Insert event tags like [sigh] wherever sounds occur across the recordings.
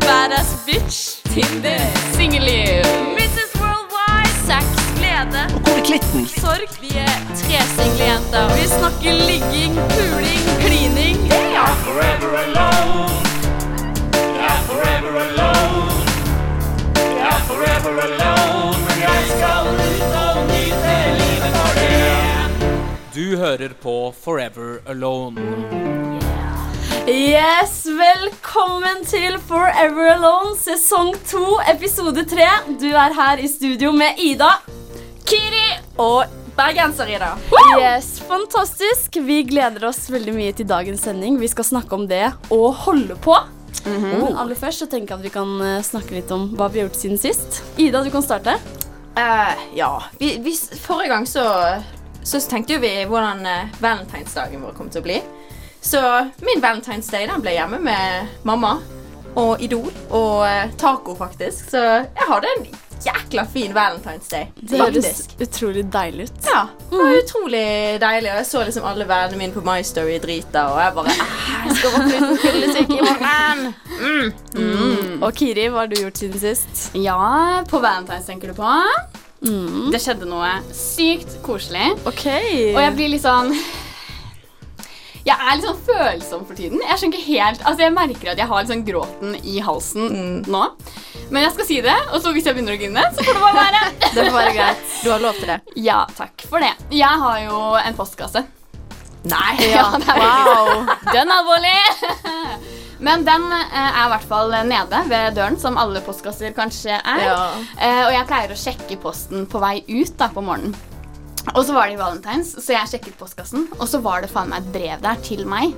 Badass bitch. Tinder. Singelliv. Mrs. Worldwide. Sex. Glede. Hvor er klitten? Sorg. Vi er tre single jenter. Vi snakker ligging, puling, klining. forever alone. Er forever alone. Er forever alone. Men jeg skal ut og nyte livet for det. Du hører på Forever Alone. Yes, velkommen til Forever Alone sesong 2, episode 3. Du er her i studio med Ida, Kiri og Bergenser-Ida. Yes, fantastisk. Vi gleder oss veldig mye til dagens sending. Vi skal snakke om det å holde på. Men aller først så tenker jeg at vi kan eh, snakke litt om hva vi har gjort siden sist. Ida, du kan starte. Uh, ja. Vi, vi, forrige gang så, så tenkte jo vi hvordan uh, valentinsdagen vår kom til å bli. Så min Valentine's Day den ble hjemme med mamma og Idol og eh, taco, faktisk. Så jeg hadde en jækla fin Valentine's Day. Det høres utrolig deilig ut. Ja, det var utrolig deilig. Og jeg så liksom alle vennene mine på My Story drita, og jeg bare «Ah, Jeg skal våkne uten fyllesyke i morgen. Og Kiri, hva har du gjort siden sist? Ja, på Valentine's tenker du på. Mm. Det skjedde noe sykt koselig. Ok. Og jeg blir litt sånn Jeg er litt sånn følsom for tiden. Jeg skjønner ikke helt Altså jeg merker at jeg har litt sånn gråten i halsen nå. Men jeg skal si det, og så hvis jeg begynner å grine, så får det bare være. [laughs] Det får være greit. Du har lov til det. Ja, takk for det. Jeg har jo en postkasse. Nei. [laughs] Ja, ja er Wow. Den er alvorlig! [laughs] Men den eh, er i hvert fall nede ved døren, som alle postkasser kanskje er. Ja. Eh, og jeg pleier å sjekke posten på vei ut da, på morgenen. Og så var det i Valentines, så jeg sjekket postkassen, og så var det faen meg et brev der til meg.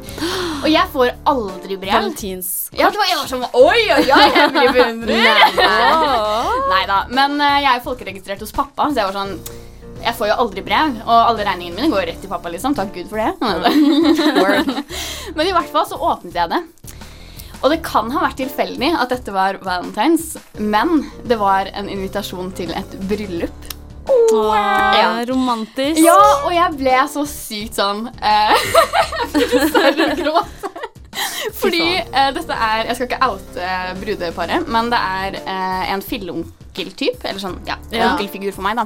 Og jeg får aldri brev. Valentinskort. Ja, det var var sånn Oi, oi, oi, jeg blir beundret. [laughs] Nei da. Men eh, jeg er folkeregistrert hos pappa, så jeg var sånn jeg får jo aldri brev, og alle regningene mine går rett til pappa. liksom, Takk Gud for det. [laughs] Men i hvert fall så åpnet jeg det. Og det kan ha vært tilfeldig at dette var valentines, men det var en invitasjon til et bryllup. Wow. Ja. Romantisk. Ja, og jeg ble så sykt sånn eh, Jeg fikk lyst til. Fordi eh, dette er Jeg skal ikke oute eh, brudeparet, men det er eh, en filleonkeltyp, eller sånn, ja, Ja. onkelfigur for meg, da,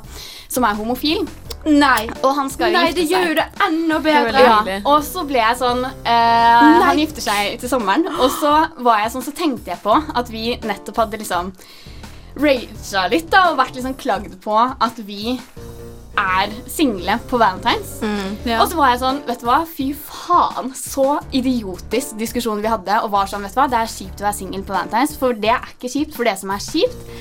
som er homofil. Nei. Og han skal Nei, gifte det seg. gjør det enda Det bedre. Ja, og så ble jeg sånn eh, Han gifter seg til sommeren. Og så var jeg sånn, så tenkte jeg på at vi nettopp hadde liksom raga litt da, og vært liksom klagd på at vi er single på valentines. Ja. Og så var jeg sånn, vet du hva, fy faen, så idiotisk diskusjon vi hadde, og var sånn, vet du hva, det er kjipt å være singel på valentines, for det er ikke kjipt, for det som er kjipt,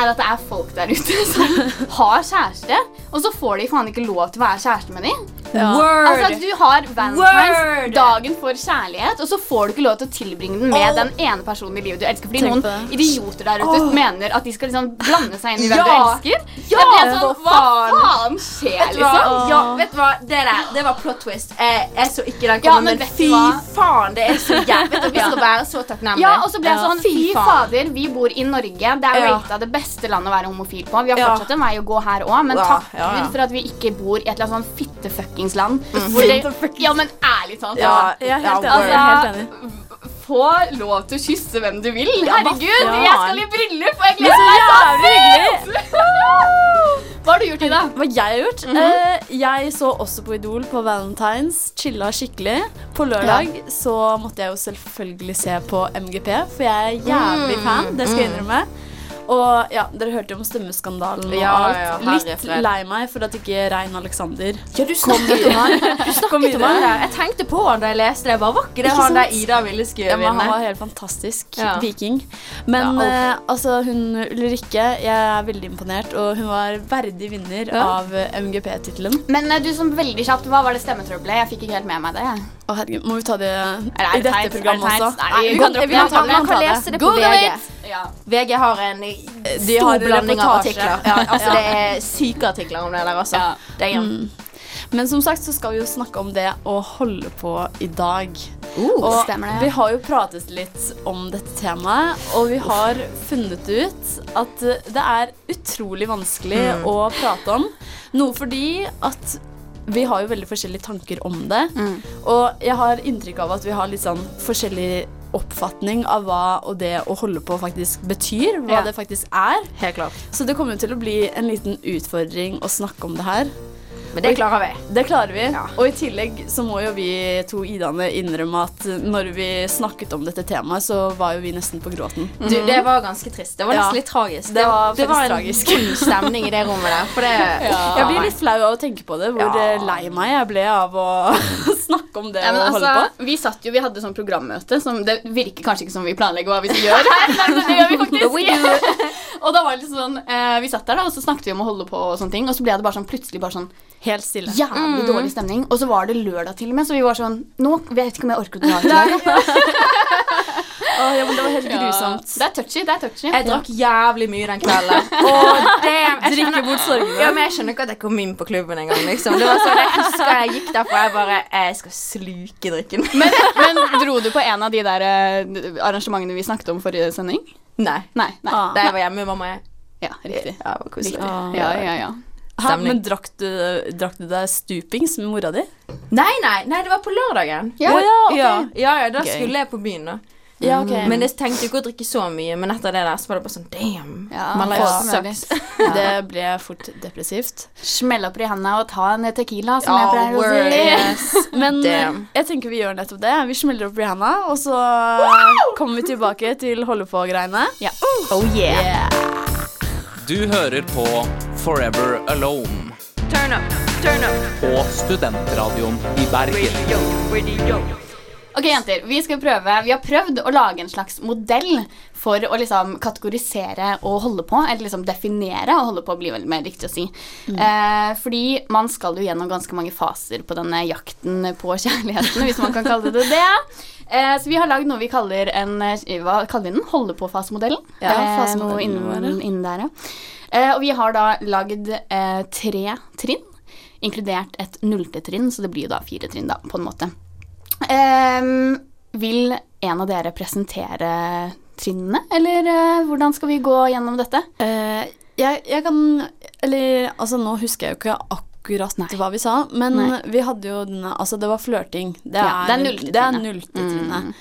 er at det er folk der ute [laughs] som har kjæreste, og så får de faen ikke lov til å være kjæreste med dem. Ja. Altså, du har valentines, Word! dagen for kjærlighet, og så får du ikke lov til å tilbringe den med den ene personen i livet du elsker, fordi Tenk noen det. idioter der ute mener at de skal liksom blande seg inn i hvem Ja! du elsker. Ja, Jeg ble sånn, hva faen. faen skjer, Vet liksom? Ja, vet du hva? Det det var plot twist. Jeg, jeg så ikke den Ja, komme, men men, fy faen, det er så jævlig. Vi skal være så takknemlige. Ja, og så ble jeg sånn, Fy fy fader, vi bor i Norge. Det er Ja. rata det beste landet å være homofil på. Vi har Ja. fortsatt en vei å gå her òg, men Ja, takk ja, ja. Gud for at vi ikke bor i et eller annet sånn fittefuckings-land. hvor det- Ja, men ærlig talt. Ja, Jeg er helt ja, enig. jeg er helt enig. Få lov til å kysse hvem du vil. Herregud, jeg skal i bryllup, og jeg er gleder meg hyggelig. Hva har du gjort, Ida? Hva jeg har gjort? eh, jeg så også på Idol på Valentines. Chilla skikkelig. På lørdag så måtte jeg jo selvfølgelig se på MGP, for jeg er jævlig fan. Det skal jeg innrømme. Og ja, Dere hørte jo om stemmeskandalen og Ja, alt. ja, Litt lei meg for at ikke Rein Alexander Ja, du [laughs] snakket om han. Du snakket om han der. Jeg tenkte på han da jeg leste det. Bare, var ikke det Ikke han der? Ida ville skulle Ja, vinne? Han var helt fantastisk. Ja. Viking. Men Ja, eh, altså, hun Ulrikke, jeg er veldig imponert, og hun var verdig vinner Ja. av eh, MGP-tittelen. Men eh, du som veldig kjapt, hva var det stemmetrøbbelet? Jeg fikk ikke helt med meg det. jeg. Å, herregud, må vi ta det det i dette programmet det også? Nei, vi kan vi kan ta. Man kan lese det på VG. Ja. VG har en stor har blanding av artikler. Ja, altså, Det er syke artikler om det der, altså. Ja. Det er Mm. Men som sagt så skal vi jo snakke om det å holde på i dag. Uh, Og stemmer det. vi har jo pratet litt om dette temaet, og vi har funnet ut at eh, det er utrolig vanskelig Mm. å prate om. Noe fordi at vi har jo veldig forskjellige tanker om det. Mm. Og jeg har inntrykk av at vi har litt sånn forskjellig oppfatning av hva og det å holde på faktisk betyr. Hva Ja. det faktisk er. Helt klart. Så det kommer til å bli en liten utfordring å snakke om det her. Men det klarer vi. Det klarer vi. Ja. Og i tillegg så må jo vi to Idaene innrømme at når vi snakket om dette temaet, så var jo vi nesten på gråten. Du, det var ganske trist. Det var Ja. nesten litt tragisk. Det var det var en tragisk. god stemning i det rommet der. For det [laughs] Jeg blir litt flau av å tenke på det, hvor Ja. lei meg jeg ble av å [laughs] snakke om det Ja, men og holde altså, på. vi satt jo, vi hadde sånn programmøte som Det virker kanskje ikke som vi planlegger hva vi skal [laughs] gjøre Nei, men det gjør vi faktisk. og da var det liksom sånn eh, Vi satt der, da, og så snakket vi om å holde på og sånne ting, og så ble det bare sånn plutselig bare sånn Helt stille. jævlig dårlig stemning. Og så var det lørdag til og med, så vi var sånn Nå vet jeg ikke om jeg orker å dra i dag. [laughs] Å, ja, men det var helt grusomt. Det er touchy. det er touchy. Jeg drakk jævlig mye den kvelden. [laughs] Oh, damn, jeg Drikke bort. Ja, men jeg skjønner ikke at jeg kom inn på klubben engang. Liksom. Det var sånn, jeg husker jeg gikk derfra jeg bare Jeg skal sluke drikken. Men, men dro du på en av de der eh, arrangementene vi snakket om forrige sending? Nei. Nei. nei. Ah. Da jeg var hjemme med mamma jeg. Ja, riktig. Ja, det var koselig. riktig. Ah. Ja, ja, ja. Ha, men drakk du, drakk du deg stupings med mora di? Nei, nei, nei, det var på lørdagen. Ja, ja, ok. ja, ja, ja, da Gøy. skulle jeg på byen, da. Ja, okay. Men jeg tenkte jo ikke å drikke så mye, men etter det der så var det bare sånn damn. Ja, life ja. [laughs] Det ble fort depressivt. Smell opp i hendene og ta en tequila, som jeg Ja, pleier å si. Yes. [laughs] Men Damn. jeg tenker vi gjør nettopp det. Vi smeller opp i hendene, og så kommer vi tilbake til holde på-greiene. Ja. Oh yeah. Du hører på Forever Alone Turn up, turn up. på Studentradioen i Bergen. Radio, radio. Ok, jenter, vi skal prøve Vi har prøvd å lage en slags modell for å liksom kategorisere og holde på. Eller liksom definere og holde på blir vel mer riktig å si. Eh, fordi man skal jo gjennom ganske mange faser på denne jakten på kjærligheten, hvis man kan kalle det det. Eh, så vi har lagd noe vi kaller en eh, Hva kaller vi den? Holde på-fasemodellen. Ja, eh, noe innen, innen der, ja. Eh, og vi har da lagd eh, tre trinn, inkludert et nullte trinn, så det blir jo da fire trinn, da, på en måte. Ehm, vil en av dere presentere trinnene, eller uh, hvordan skal vi gå gjennom dette? Uh, jeg, jeg kan Eller altså, nå husker jeg jo ikke akkurat Nei. hva vi sa, men Nei. vi hadde jo denne Altså, det var flørting. Det er, ja, det er trinnet. Mm.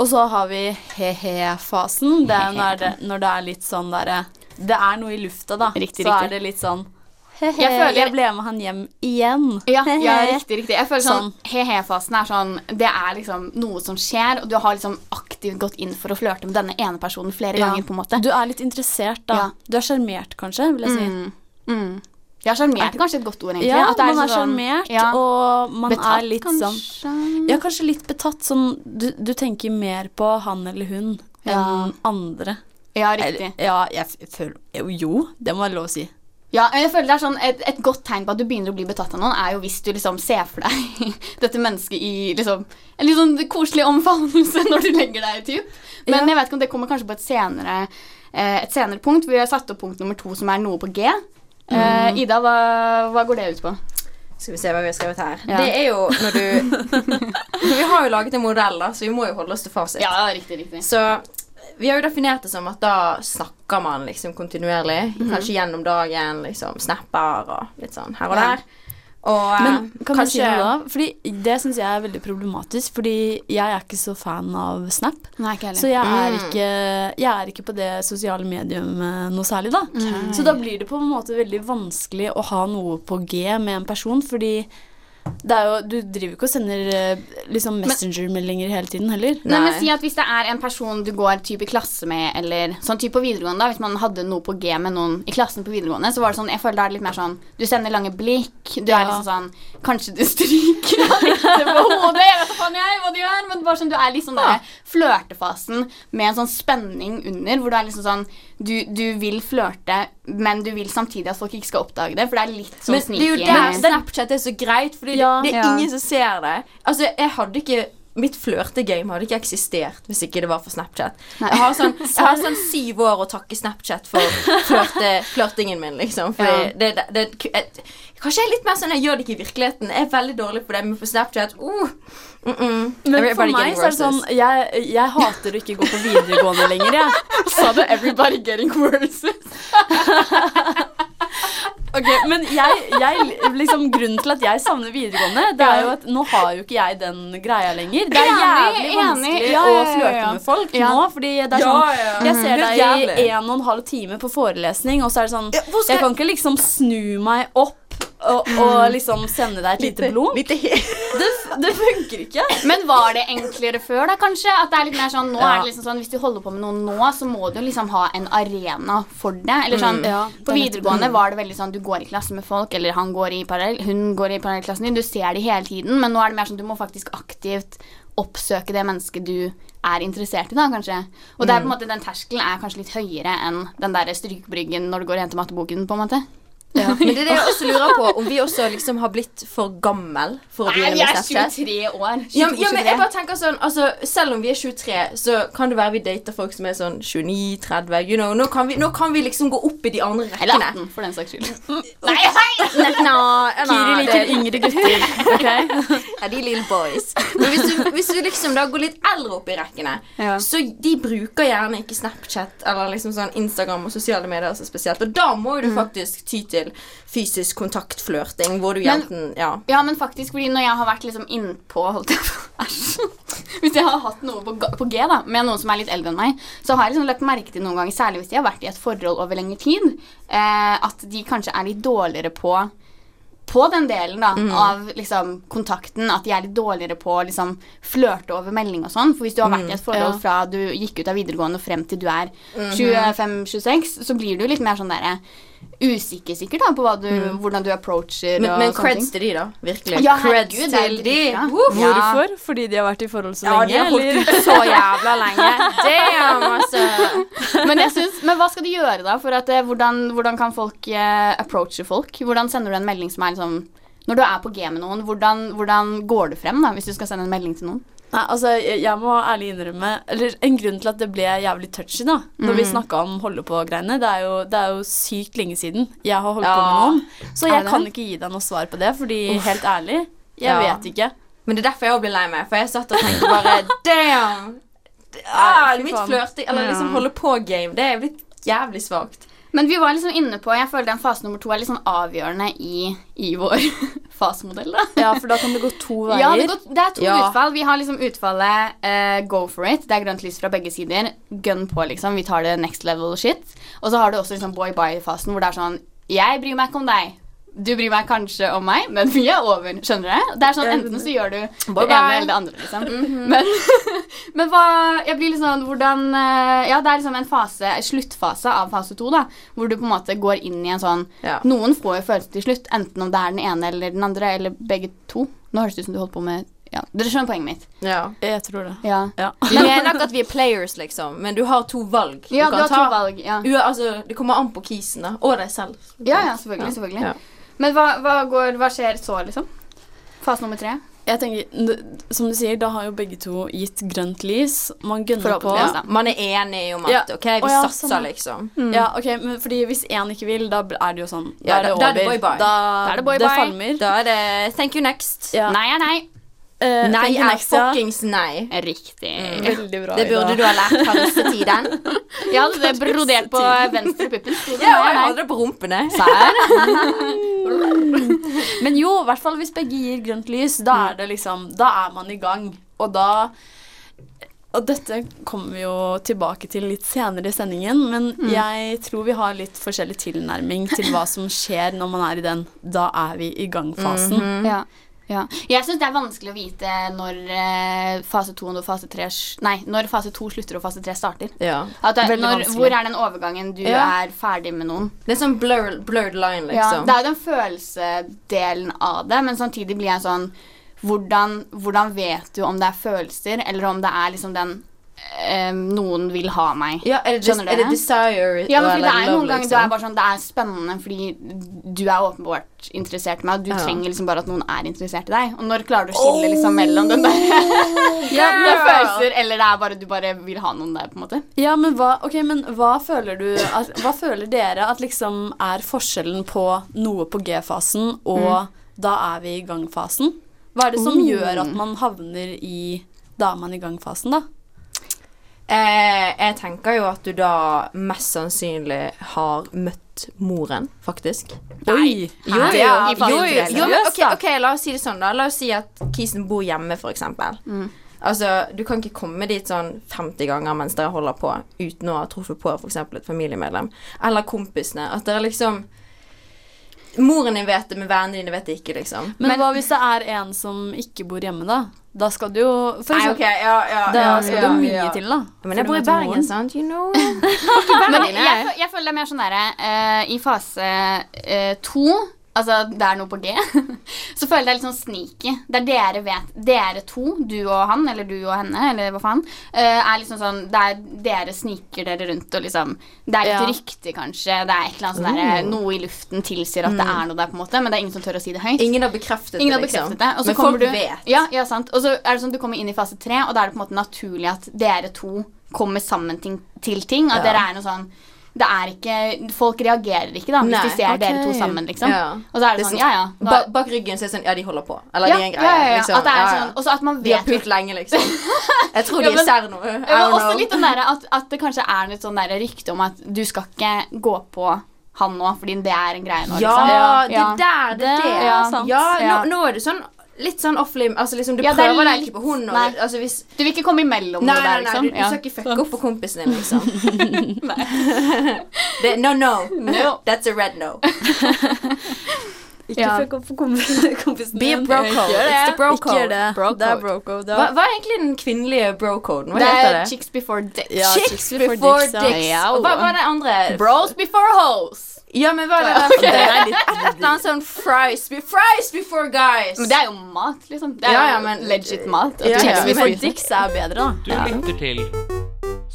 Og så har vi he-he-fasen. Det er når det, når det er litt sånn derre Det er noe i lufta, da. Riktig, så riktig. er det litt sånn He-he, Jeg jeg, ble med han hjem igjen. Ja, ja riktig, riktig. Jeg føler sånn, Sånn. He-he-fasen er sånn Det er liksom noe som skjer, og du har liksom aktivt gått inn for å flørte med denne ene personen flere Ja. ganger, på en måte. Du er litt interessert, da. Ja. Du er sjarmert, kanskje, vil jeg si. Mm. Mm. Ja, sjarmert er kanskje et godt ord, egentlig. Ja, det man er sånn- ja. og man Betatt, er litt sånn? Ja, kanskje litt betatt. Sånn, du, du tenker mer på han eller hun Ja. enn andre. Ja, riktig. Ja, jeg føler Jo, det må være lov å si. Ja, men jeg føler det er sånn et, et godt tegn på at du begynner å bli betatt av noen, er jo hvis du liksom ser for deg [laughs] dette mennesket i liksom en litt sånn koselig omfavnelse når du legger deg, typ. Men Ja. jeg vet ikke om det kommer kanskje på et senere, eh, et senere punkt. Vi har satt opp punkt nummer to, som er noe på G. Mm. Ida, hva, hva går det ut på? Skal vi se hva vi har skrevet her. Ja. Det er jo når du [laughs] [laughs] Vi har jo laget en modell, da, så vi må jo holde oss til fasit. Ja, riktig, riktig. Så vi har jo definert det som at da snakker man liksom kontinuerlig. Mhm. Kanskje gjennom dagen, liksom snapper og litt sånn her og der. Og Men eh, kan kanskje vi si noe da? Fordi Det syns jeg er veldig problematisk, fordi jeg er ikke så fan av Snap. Nei, ikke Så jeg er, Mm. ikke, jeg er ikke på det sosiale mediumet noe særlig, da. Så da blir det på en måte veldig vanskelig å ha noe på G med en person, fordi det jo, du driver jo ikke og sender eh, liksom Messenger-meldinger hele tiden heller. Nei, men si at Hvis det er en person du går typ i klasse med, eller sånn typ på videregående da, Hvis man hadde noe på G med noen i klassen på videregående, så var det sånn, jeg føler det er litt mer sånn Du sender lange blikk, du er liksom sånn Kanskje du stryker av litt på hodet, jeg vet faen jeg hva du gjør, men bare sånn, du er liksom ja. der flørtefasen med en sånn spenning under, hvor du er liksom sånn Du, du vil flørte, men du vil samtidig at folk ikke skal oppdage det, for det er litt sånn Men det er jo sneaky. der Snapchat er så greit, Fordi Ja. det, det er Ja. ingen som ser det. Altså, jeg hadde ikke Mitt flørtegame hadde ikke eksistert hvis ikke det var for Snapchat. Jeg har, sånn, jeg har [laughs] sånn syv år å takke Snapchat for flørte, flørtingen min, liksom. Fordi Ja. det, det, det, jeg, Kanskje jeg er litt mer sånn Jeg gjør det ikke i virkeligheten. Jeg er veldig dårlig på det, men på Snapchat uh, mm -mm. Men for meg så er det sånn. Jeg, jeg hater å ikke gå på videregående lenger, jeg. [laughs] Sa du 'everybody getting worse'? [laughs] Ok, men jeg, jeg, liksom Grunnen til at jeg savner videregående, det er jo at nå har jo ikke jeg den greia lenger. Det er jævlig vanskelig Ja, å ja, ja, flørte med folk Ja. nå. Fordi det er sånn. Jeg ser deg i en og en halv time på forelesning, og så er det sånn Jeg kan ikke liksom snu meg opp og, og liksom sende deg et lite blunk. Lite [laughs] Det, det funker ikke. Men var det enklere før, da, kanskje? At det er litt mer sånn, nå Ja. er det liksom sånn, Hvis du holder på med noe nå, så må du liksom ha en arena for det. Eller sånn, ja, På er videregående var det veldig sånn du går i klasse med folk, eller han går i parallell, hun går i parallellklassen din. Du ser de hele tiden, men nå er det mer sånn du må faktisk aktivt oppsøke det mennesket du er interessert i, da, kanskje. Og det er på en måte, den terskelen er kanskje litt høyere enn den der strykebryggen når du går og henter matteboken, på en måte. [laughs] Men det er det jeg også lurer på, om vi også liksom har blitt for gammel for å begynne med Snapchat. 23 år. 22, Ja, men- ja, men jeg bare tenker sånn altså, Selv om vi er 23, så kan det være vi dater folk som er sånn 29-30. You know, nå, kan vi, nå kan vi liksom gå opp i de andre Eller 18, for den saks skyld. [laughs] Nei, nei, nei, Kiri liker yngre gutter. [laughs] ok? Ja, de little boys. Men hvis du, hvis du liksom da går litt eldre opp i rekkene, Ja. så de bruker gjerne ikke Snapchat eller liksom sånn Instagram og sosiale medier så spesielt. Og da må jo du faktisk ty til fysisk kontaktflørting, hvor du Men- enten Ja. Ja, men faktisk, fordi når jeg har vært liksom innpå holdt jeg på, Æsj. Hvis jeg har hatt noe på, på G da, med noen som er litt eldre enn meg, så har jeg liksom lagt merke til noen ganger, særlig hvis de har vært i et forhold over lengre tid, eh, at de kanskje er litt dårligere på på den delen da, av liksom, kontakten, at de er litt dårligere på å liksom, flørte over melding og sånn. For hvis du har vært i et forhold ja. fra du gikk ut av videregående og frem til du er 25-26, så blir du litt mer sånn derre usikker sikkert da, på hva du, hvordan du approacher Men, og men creds til de, da. Virkelig. Ja, creds herregud, til de. Ja. Hvorfor? Fordi de har vært i forhold så Ja, de har holdt ut så jævla lenge. Damn, altså. [laughs] Men, jeg synes, men hva skal du gjøre da? For at, eh, hvordan, hvordan kan folk eh, approache folk? Hvordan sender du en melding som er liksom Når du er på G med noen, hvordan, hvordan går du frem da, hvis du skal sende en melding til noen? Nei, altså, jeg, må ærlig innrømme Eller en grunn til at det ble jævlig touchy, da Når vi snakka om holde på-greiene. Det, det er jo sykt lenge siden jeg har holdt på med Ja. noen. Så jeg kan ikke gi deg noe svar på det, fordi helt ærlig, jeg Ja. vet ikke. Men det er derfor jeg også ble lei meg. For jeg satt og tenkte bare [laughs] Damn! Ah, mitt flørting, eller liksom holde på-game, det er blitt jævlig svakt. Men vi var liksom inne på Jeg føler den fase nummer to er litt sånn avgjørende i, i vår [laughs] fasemodell. da Ja, for da kan det gå to veier. [laughs] Ja, det, går, det er to Ja. utfall. Vi har liksom utfallet uh, go for it. Det er grønt lys fra begge sider. Gun på, liksom. Vi tar det next level shit. Og så har du også liksom boy bye-fasen, hvor det er sånn Jeg bryr meg ikke om deg. Du bryr meg kanskje om meg, men vi er over. Skjønner du? Det er sånn Enten så gjør du det ene eller det andre, liksom. Men, [laughs] men hva Jeg blir litt sånn Hvordan eh, Ja, det er liksom en fase, en sluttfase av fase to, da. Hvor du på en måte går inn i en sånn Ja. Noen får jo følelser til slutt, enten om det er den ene eller den andre, eller begge to. Nå høres det ut som du holdt på med ja, Dere skjønner poenget mitt. Ja. Jeg tror det. Ja, Ja. [laughs] Vi er nok at vi er players, liksom, men du har to valg. ja du du har to valg. Ja, altså, det kommer an på kisen, da. Og deg selv. ja, ja selvfølgelig. selvfølgelig. Men hva, hva, går, hva skjer så, liksom? Fase nummer tre? Jeg tenker, Som du sier, da har jo begge to gitt grønt lys. Man gønner på. Ja. Man er enig om at Ja. OK, vi oh, ja, satser, sånn, liksom. liksom. Ja, ok, men fordi Hvis én ikke vil, da er det jo sånn. Da Ja, er det da- over. da er det bye-bye. Da, Da er det falmer. Da er det thank you next. Ja. Nei er nei. Eh, Nei er next, fuckings nei. Riktig. Veldig bra. Det burde du ha lært. [laughs] Jeg hadde det brodert på venstre puppen. Ja, nei, jeg hadde det på rumpene. [laughs] Men jo, i hvert fall hvis begge gir grønt lys, da er det liksom Da er man i gang. Og da Og dette kommer vi jo tilbake til litt senere i sendingen, men jeg tror vi har litt forskjellig tilnærming til hva som skjer når man er i den 'da er vi i gang'-fasen. Ja. Ja. Jeg syns det er vanskelig å vite når eh, fase 2 og fase 3 Nei, når fase 2 slutter og fase 3 starter. Ja. At det, når, hvor er den overgangen du Ja. er ferdig med noen? Det er sånn blur, blurred line, Ja, liksom. det er jo den følelsedelen av det, men samtidig blir jeg sånn hvordan, hvordan vet du om det er følelser, eller om det er liksom den eh, Noen vil ha meg. Ja, eller Skjønner er det desire Ja, men fordi det er noen ganger liksom? du er bare sånn Det er spennende fordi du er åpenbart interessert i meg, og du Ja. trenger liksom bare at noen er interessert i deg. Og når klarer du å skille liksom mellom den der [laughs] Ja, med følelser, eller det er bare du bare vil ha noen der, på en måte? Ja, men hva, okay, men hva føler du at, Hva føler dere at liksom er forskjellen på noe på G-fasen og da er vi i gang-fasen? Hva er det som mm. gjør at man havner i da er man i gang-fasen, da? Eh, jeg tenker jo at du da mest sannsynlig har møtt moren, faktisk. Oi! Jo, Nei, jo, i jo, jo, jo, men seriøst, ok, la oss si det sånn, da. La oss si at kisen bor hjemme, for eksempel. Altså, du kan ikke komme dit sånn 50 ganger mens dere holder på, uten å ha truffet på eksempel et familiemedlem. Eller kompisene. At dere liksom Moren din vet det, men vennene dine vet det ikke, liksom. Men, hva hvis det er en som ikke bor hjemme, da? Da skal du jo For Nei, okay. ja, ja, Da ja, skal ja, det mye ja. til, da. Men jeg bor i Bergen, sant? You know. [laughs] Bergen, jeg, jeg føler det er mer sånn derre uh, I fase uh, to Altså, det er noe på G. [laughs] så føler jeg det er litt sånn sneaky. Der dere vet Dere to, du og han, eller du og henne, eller hva faen, eh, er liksom sånn Der dere sniker dere rundt og liksom Det er et Ja. rykte, kanskje. Det er et eller annet sånn derre Noe i luften tilsier at det er noe der, på en måte, men det er ingen som tør å si det høyt. Ingen har bekreftet Ingen har det, liksom. bekreftet det. Og så Men folk du, vet. Ja, ja, sant. Og så er det sånn du kommer inn i fase tre, og da er det på en måte naturlig at dere to kommer sammen ting, til ting. At Ja. dere er noe sånn Det er ikke Folk reagerer ikke, da, hvis Nei, de ser okay. dere to sammen, liksom. Ja. Og så er det Det er sånn, sånn- ja, ja. Da, Ba bak ryggen så er det sånn Ja, de holder på. Eller ja, de er en greie. ja, ja. Liksom. At det er Ja, ja. sånn Og så at man De har pult lenge, liksom. [laughs] Jeg tror Ja, de ser noe. Ja, men også litt den derre at, at det kanskje er litt sånn rykte om at du skal ikke gå på han nå, fordi det er en greie nå, Ja, liksom. det er der det. Det Ja, ja nå, nå er det sånn litt sånn off-lim Altså liksom, du Ja, er prøver deg ikke på hun og. Altså hvis Du vil ikke komme imellom Nei, noe nei, der, nei, liksom. du, du Ja. skal ikke fucke opp på kompisen din, liksom. [laughs] [laughs] det, no, no. No. That's a red no. [laughs] Ikke Ja. fuck opp på kompisen, kompisen Be a bro code. Det. It's the bro Ikke gjør code. det. Bro Det er bro code. Hva, hva er egentlig den kvinnelige bro-coden? Hva Det heter er det? chicks before dicks. Ja, Chicks chicks before before dicks, dicks. Og hva hva er det andre? Bros before hoes. Ja, men hva er det okay. der? Det er litt et eller annet sånn fries, be- fries before guys. Men det er jo mat, liksom. Det er Ja, ja, men- legit mat. Ja, ja. Men before er bedre, da. Du lytter til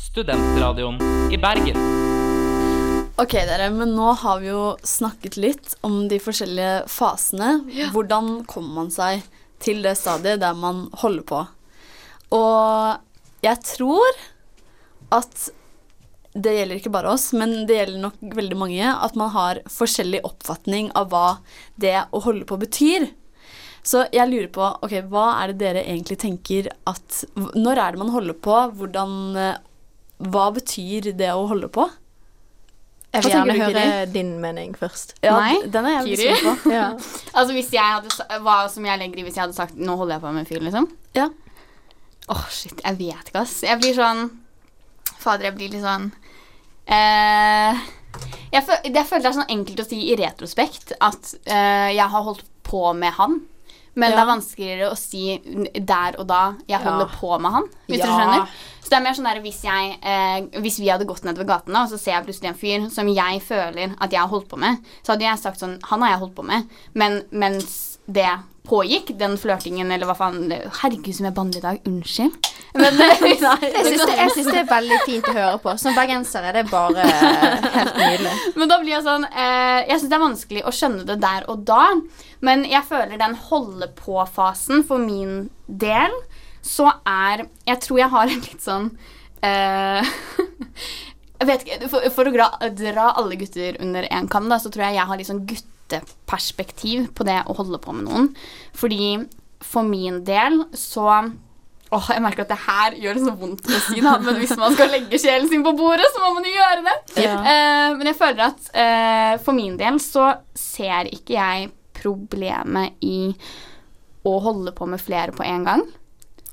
Studentradioen i Bergen. Ok, dere, men nå har vi jo snakket litt om de forskjellige fasene. Hvordan kommer man seg til det stadiet der man holder på? Og jeg tror at det gjelder ikke bare oss, men det gjelder nok veldig mange, at man har forskjellig oppfatning av hva det å holde på betyr. Så jeg lurer på, ok, hva er det dere egentlig tenker at Når er det man holder på? Hvordan eh, Hva betyr det å holde på? Jeg vil gjerne høre din mening først. Ja, Nei, den er jeg Kiri? på. Ja. [laughs] Altså hvis jeg hadde Hva som jeg legger i hvis jeg hadde sagt Nå holder jeg på med en fyr, liksom? Ja. Åh, shit. Jeg vet ikke, ass. Jeg blir sånn Fader, jeg blir litt sånn eh, jeg, føl jeg føler det er sånn enkelt å si i retrospekt at eh, jeg har holdt på med han. Men det er vanskeligere å si der og da jeg holder Ja. på med han. Hvis Ja. du skjønner. Så det er mer sånn der hvis, jeg, eh, hvis vi hadde gått nedover gaten, da, og så ser jeg plutselig en fyr som jeg føler at jeg har holdt på med, så hadde jeg sagt sånn Han har jeg holdt på med. Men mens det pågikk, den flørtingen eller hva faen Herregud, som jeg banner i dag. Unnskyld. [laughs] Men Jeg syns det, jeg synes det er veldig fint å høre på. Som bergenser er det bare helt nydelig. Men da blir jeg sånn eh, Jeg syns det er vanskelig å skjønne det der og da. Men jeg føler den holde-på-fasen for min del, så er Jeg tror jeg har en litt sånn eh, [laughs] Jeg vet ikke For, for å dra, alle gutter under én kam, da, så tror jeg jeg har litt sånn gutteperspektiv på det å holde på med noen. Fordi for min del så Åh, jeg merker at det her gjør det så vondt å si, da, men hvis man skal legge sjelen sin på bordet, så må man jo gjøre det. Ja. Eh, men jeg føler at eh, for min del så ser ikke jeg problemet i å holde på med flere på en gang.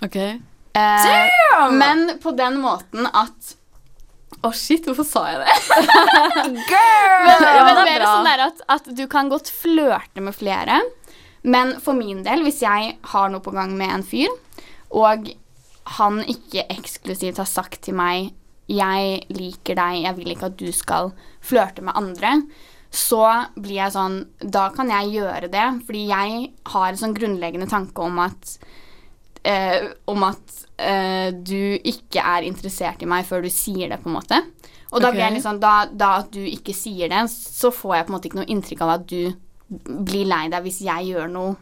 Ok. Eh, men på den måten at Å, shit, hvorfor sa jeg det? [laughs] Men, Ja, men det er mer sånn der at, at du kan godt flørte med flere. Men for min del, hvis jeg har noe på gang med en fyr, og han ikke eksklusivt har sagt til meg 'Jeg liker deg, jeg vil ikke at du skal flørte med andre', så blir jeg sånn Da kan jeg gjøre det, fordi jeg har en sånn grunnleggende tanke om at eh, om at eh, du ikke er interessert i meg før du sier det, på en måte. Og da okay. blir jeg litt sånn, da, da at du ikke sier det, så får jeg på en måte ikke noe inntrykk av at du blir lei deg hvis jeg gjør noe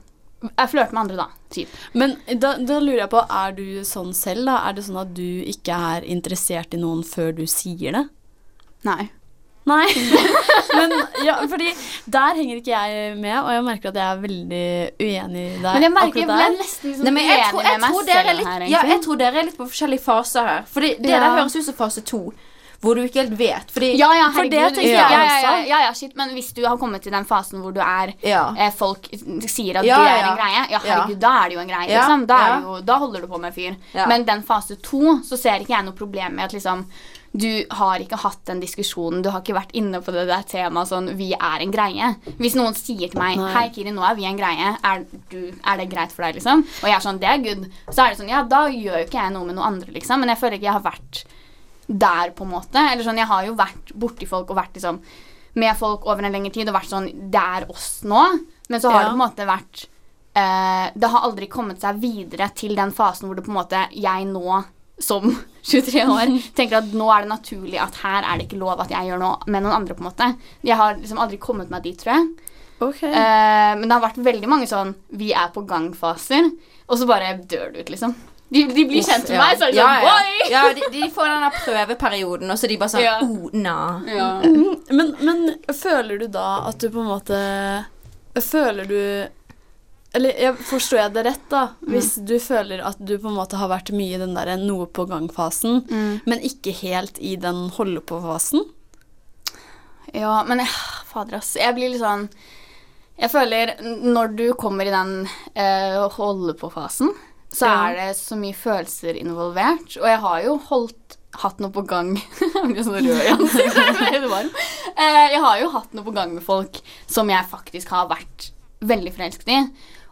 Jeg flørter med andre, da. Typ. Men da, da lurer jeg på, er du sånn selv, da? Er det sånn at du ikke er interessert i noen før du sier det? Nei. Nei. [laughs] Men ja, fordi der henger ikke jeg med, og jeg merker at jeg er veldig uenig der. Men jeg merker jeg ble nesten liksom Nei, jeg tror, uenig jeg, med tror meg dere er selv litt, her, ja, jeg tror dere er litt på forskjellige faser her. Fordi det Ja. der høres ut som fase to, hvor du ikke helt vet. Fordi Ja, ja, For det tenker ja, jeg også. ja, ja, ja, shit, men hvis du har kommet til den fasen hvor du er Ja. eh, Folk sier at Ja, det er ja. en greie. Ja, Ja. herregud, da er det jo en greie, liksom. Da, jo, da holder du på med fyr. Ja. Men den fase to, så ser ikke jeg noe problem med at liksom du har ikke hatt den diskusjonen, du har ikke vært inne på det der temaet sånn Vi er en greie. Hvis noen sier til meg. Hei, Kiri, nå er vi en greie. Er, du, er det greit for deg, liksom? Og jeg er sånn Det er good. Så er det sånn Ja, da gjør jo ikke jeg noe med noen andre, liksom. Men jeg føler ikke jeg har vært der, på en måte. Eller sånn, Jeg har jo vært borti folk og vært liksom med folk over en lengre tid og vært sånn Det er oss nå. Men så har Ja. det på en måte vært uh, Det har aldri kommet seg videre til den fasen hvor det på en måte jeg nå som [laughs] 23 år tenker at nå er det naturlig at her er det ikke lov at jeg gjør noe med noen andre. på en måte. Jeg har liksom aldri kommet meg dit, tror jeg. Okay. Uh, men det har vært veldig mange sånn Vi er på gang-faser, og så bare dør du ut, liksom. De, de blir kjent med ja. meg, så er det ja, sånn ja. Boy! ja de, de får den der prøveperioden, og så de bare sånn Ja. oh, na. Ja. Men, men føler du da at du på en måte Føler du Eller jeg, forstår jeg det rett, da? Hvis du føler at du på en måte har vært mye i den der noe på gang-fasen, Mm. men ikke helt i den holde på-fasen? Ja, men jeg, fader, ass. Jeg blir litt sånn Jeg føler når du kommer i den eh, holde på-fasen, så Ja. er det så mye følelser involvert. Og jeg har jo holdt hatt noe på gang [laughs] Jeg blir sånn rød i ansiktet. Eh, jeg har jo hatt noe på gang med folk som jeg faktisk har vært veldig forelsket i.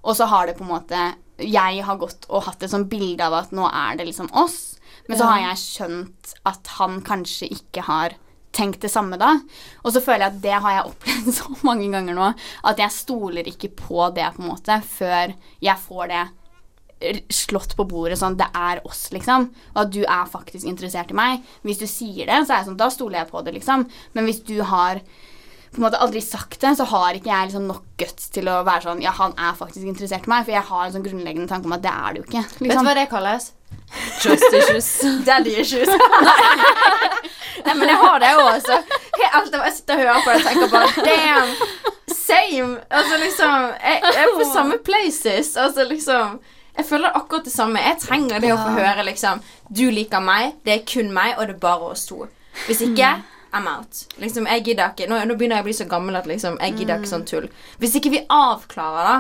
Og så har det på en måte Jeg har gått og hatt et sånt bilde av at nå er det liksom oss. Men så har jeg skjønt at han kanskje ikke har tenkt det samme da. Og så føler jeg at det har jeg [laughs] opplevd så mange ganger nå, at jeg stoler ikke på det på en måte før jeg får det slått på bordet sånn det er oss, liksom. Og at du er faktisk interessert i meg. Hvis du sier det, så er jeg sånn, da stoler jeg på det, liksom. Men hvis du har på en måte aldri sagt det, så har ikke jeg liksom nok guts til å være sånn Ja, han er faktisk interessert i meg, for jeg har en sånn grunnleggende tanke om at det er det jo ikke. Vet du Liksom. hva det kalles? Trust issues. [laughs] Daddy issues. [laughs] Nei, men jeg har det òg, også. helt alltid jeg sitter og hører på det og tenker bare Damn! Same! Altså liksom Jeg, jeg er på samme places. Altså liksom Jeg føler akkurat det samme. Jeg trenger det å få høre liksom Du liker meg, det er kun meg, og det er bare oss to. Hvis ikke I'm out. Liksom, jeg gidder ikke Nå, nå begynner jeg å bli så gammel at liksom Jeg gidder ikke sånn tull. Hvis ikke vi avklarer da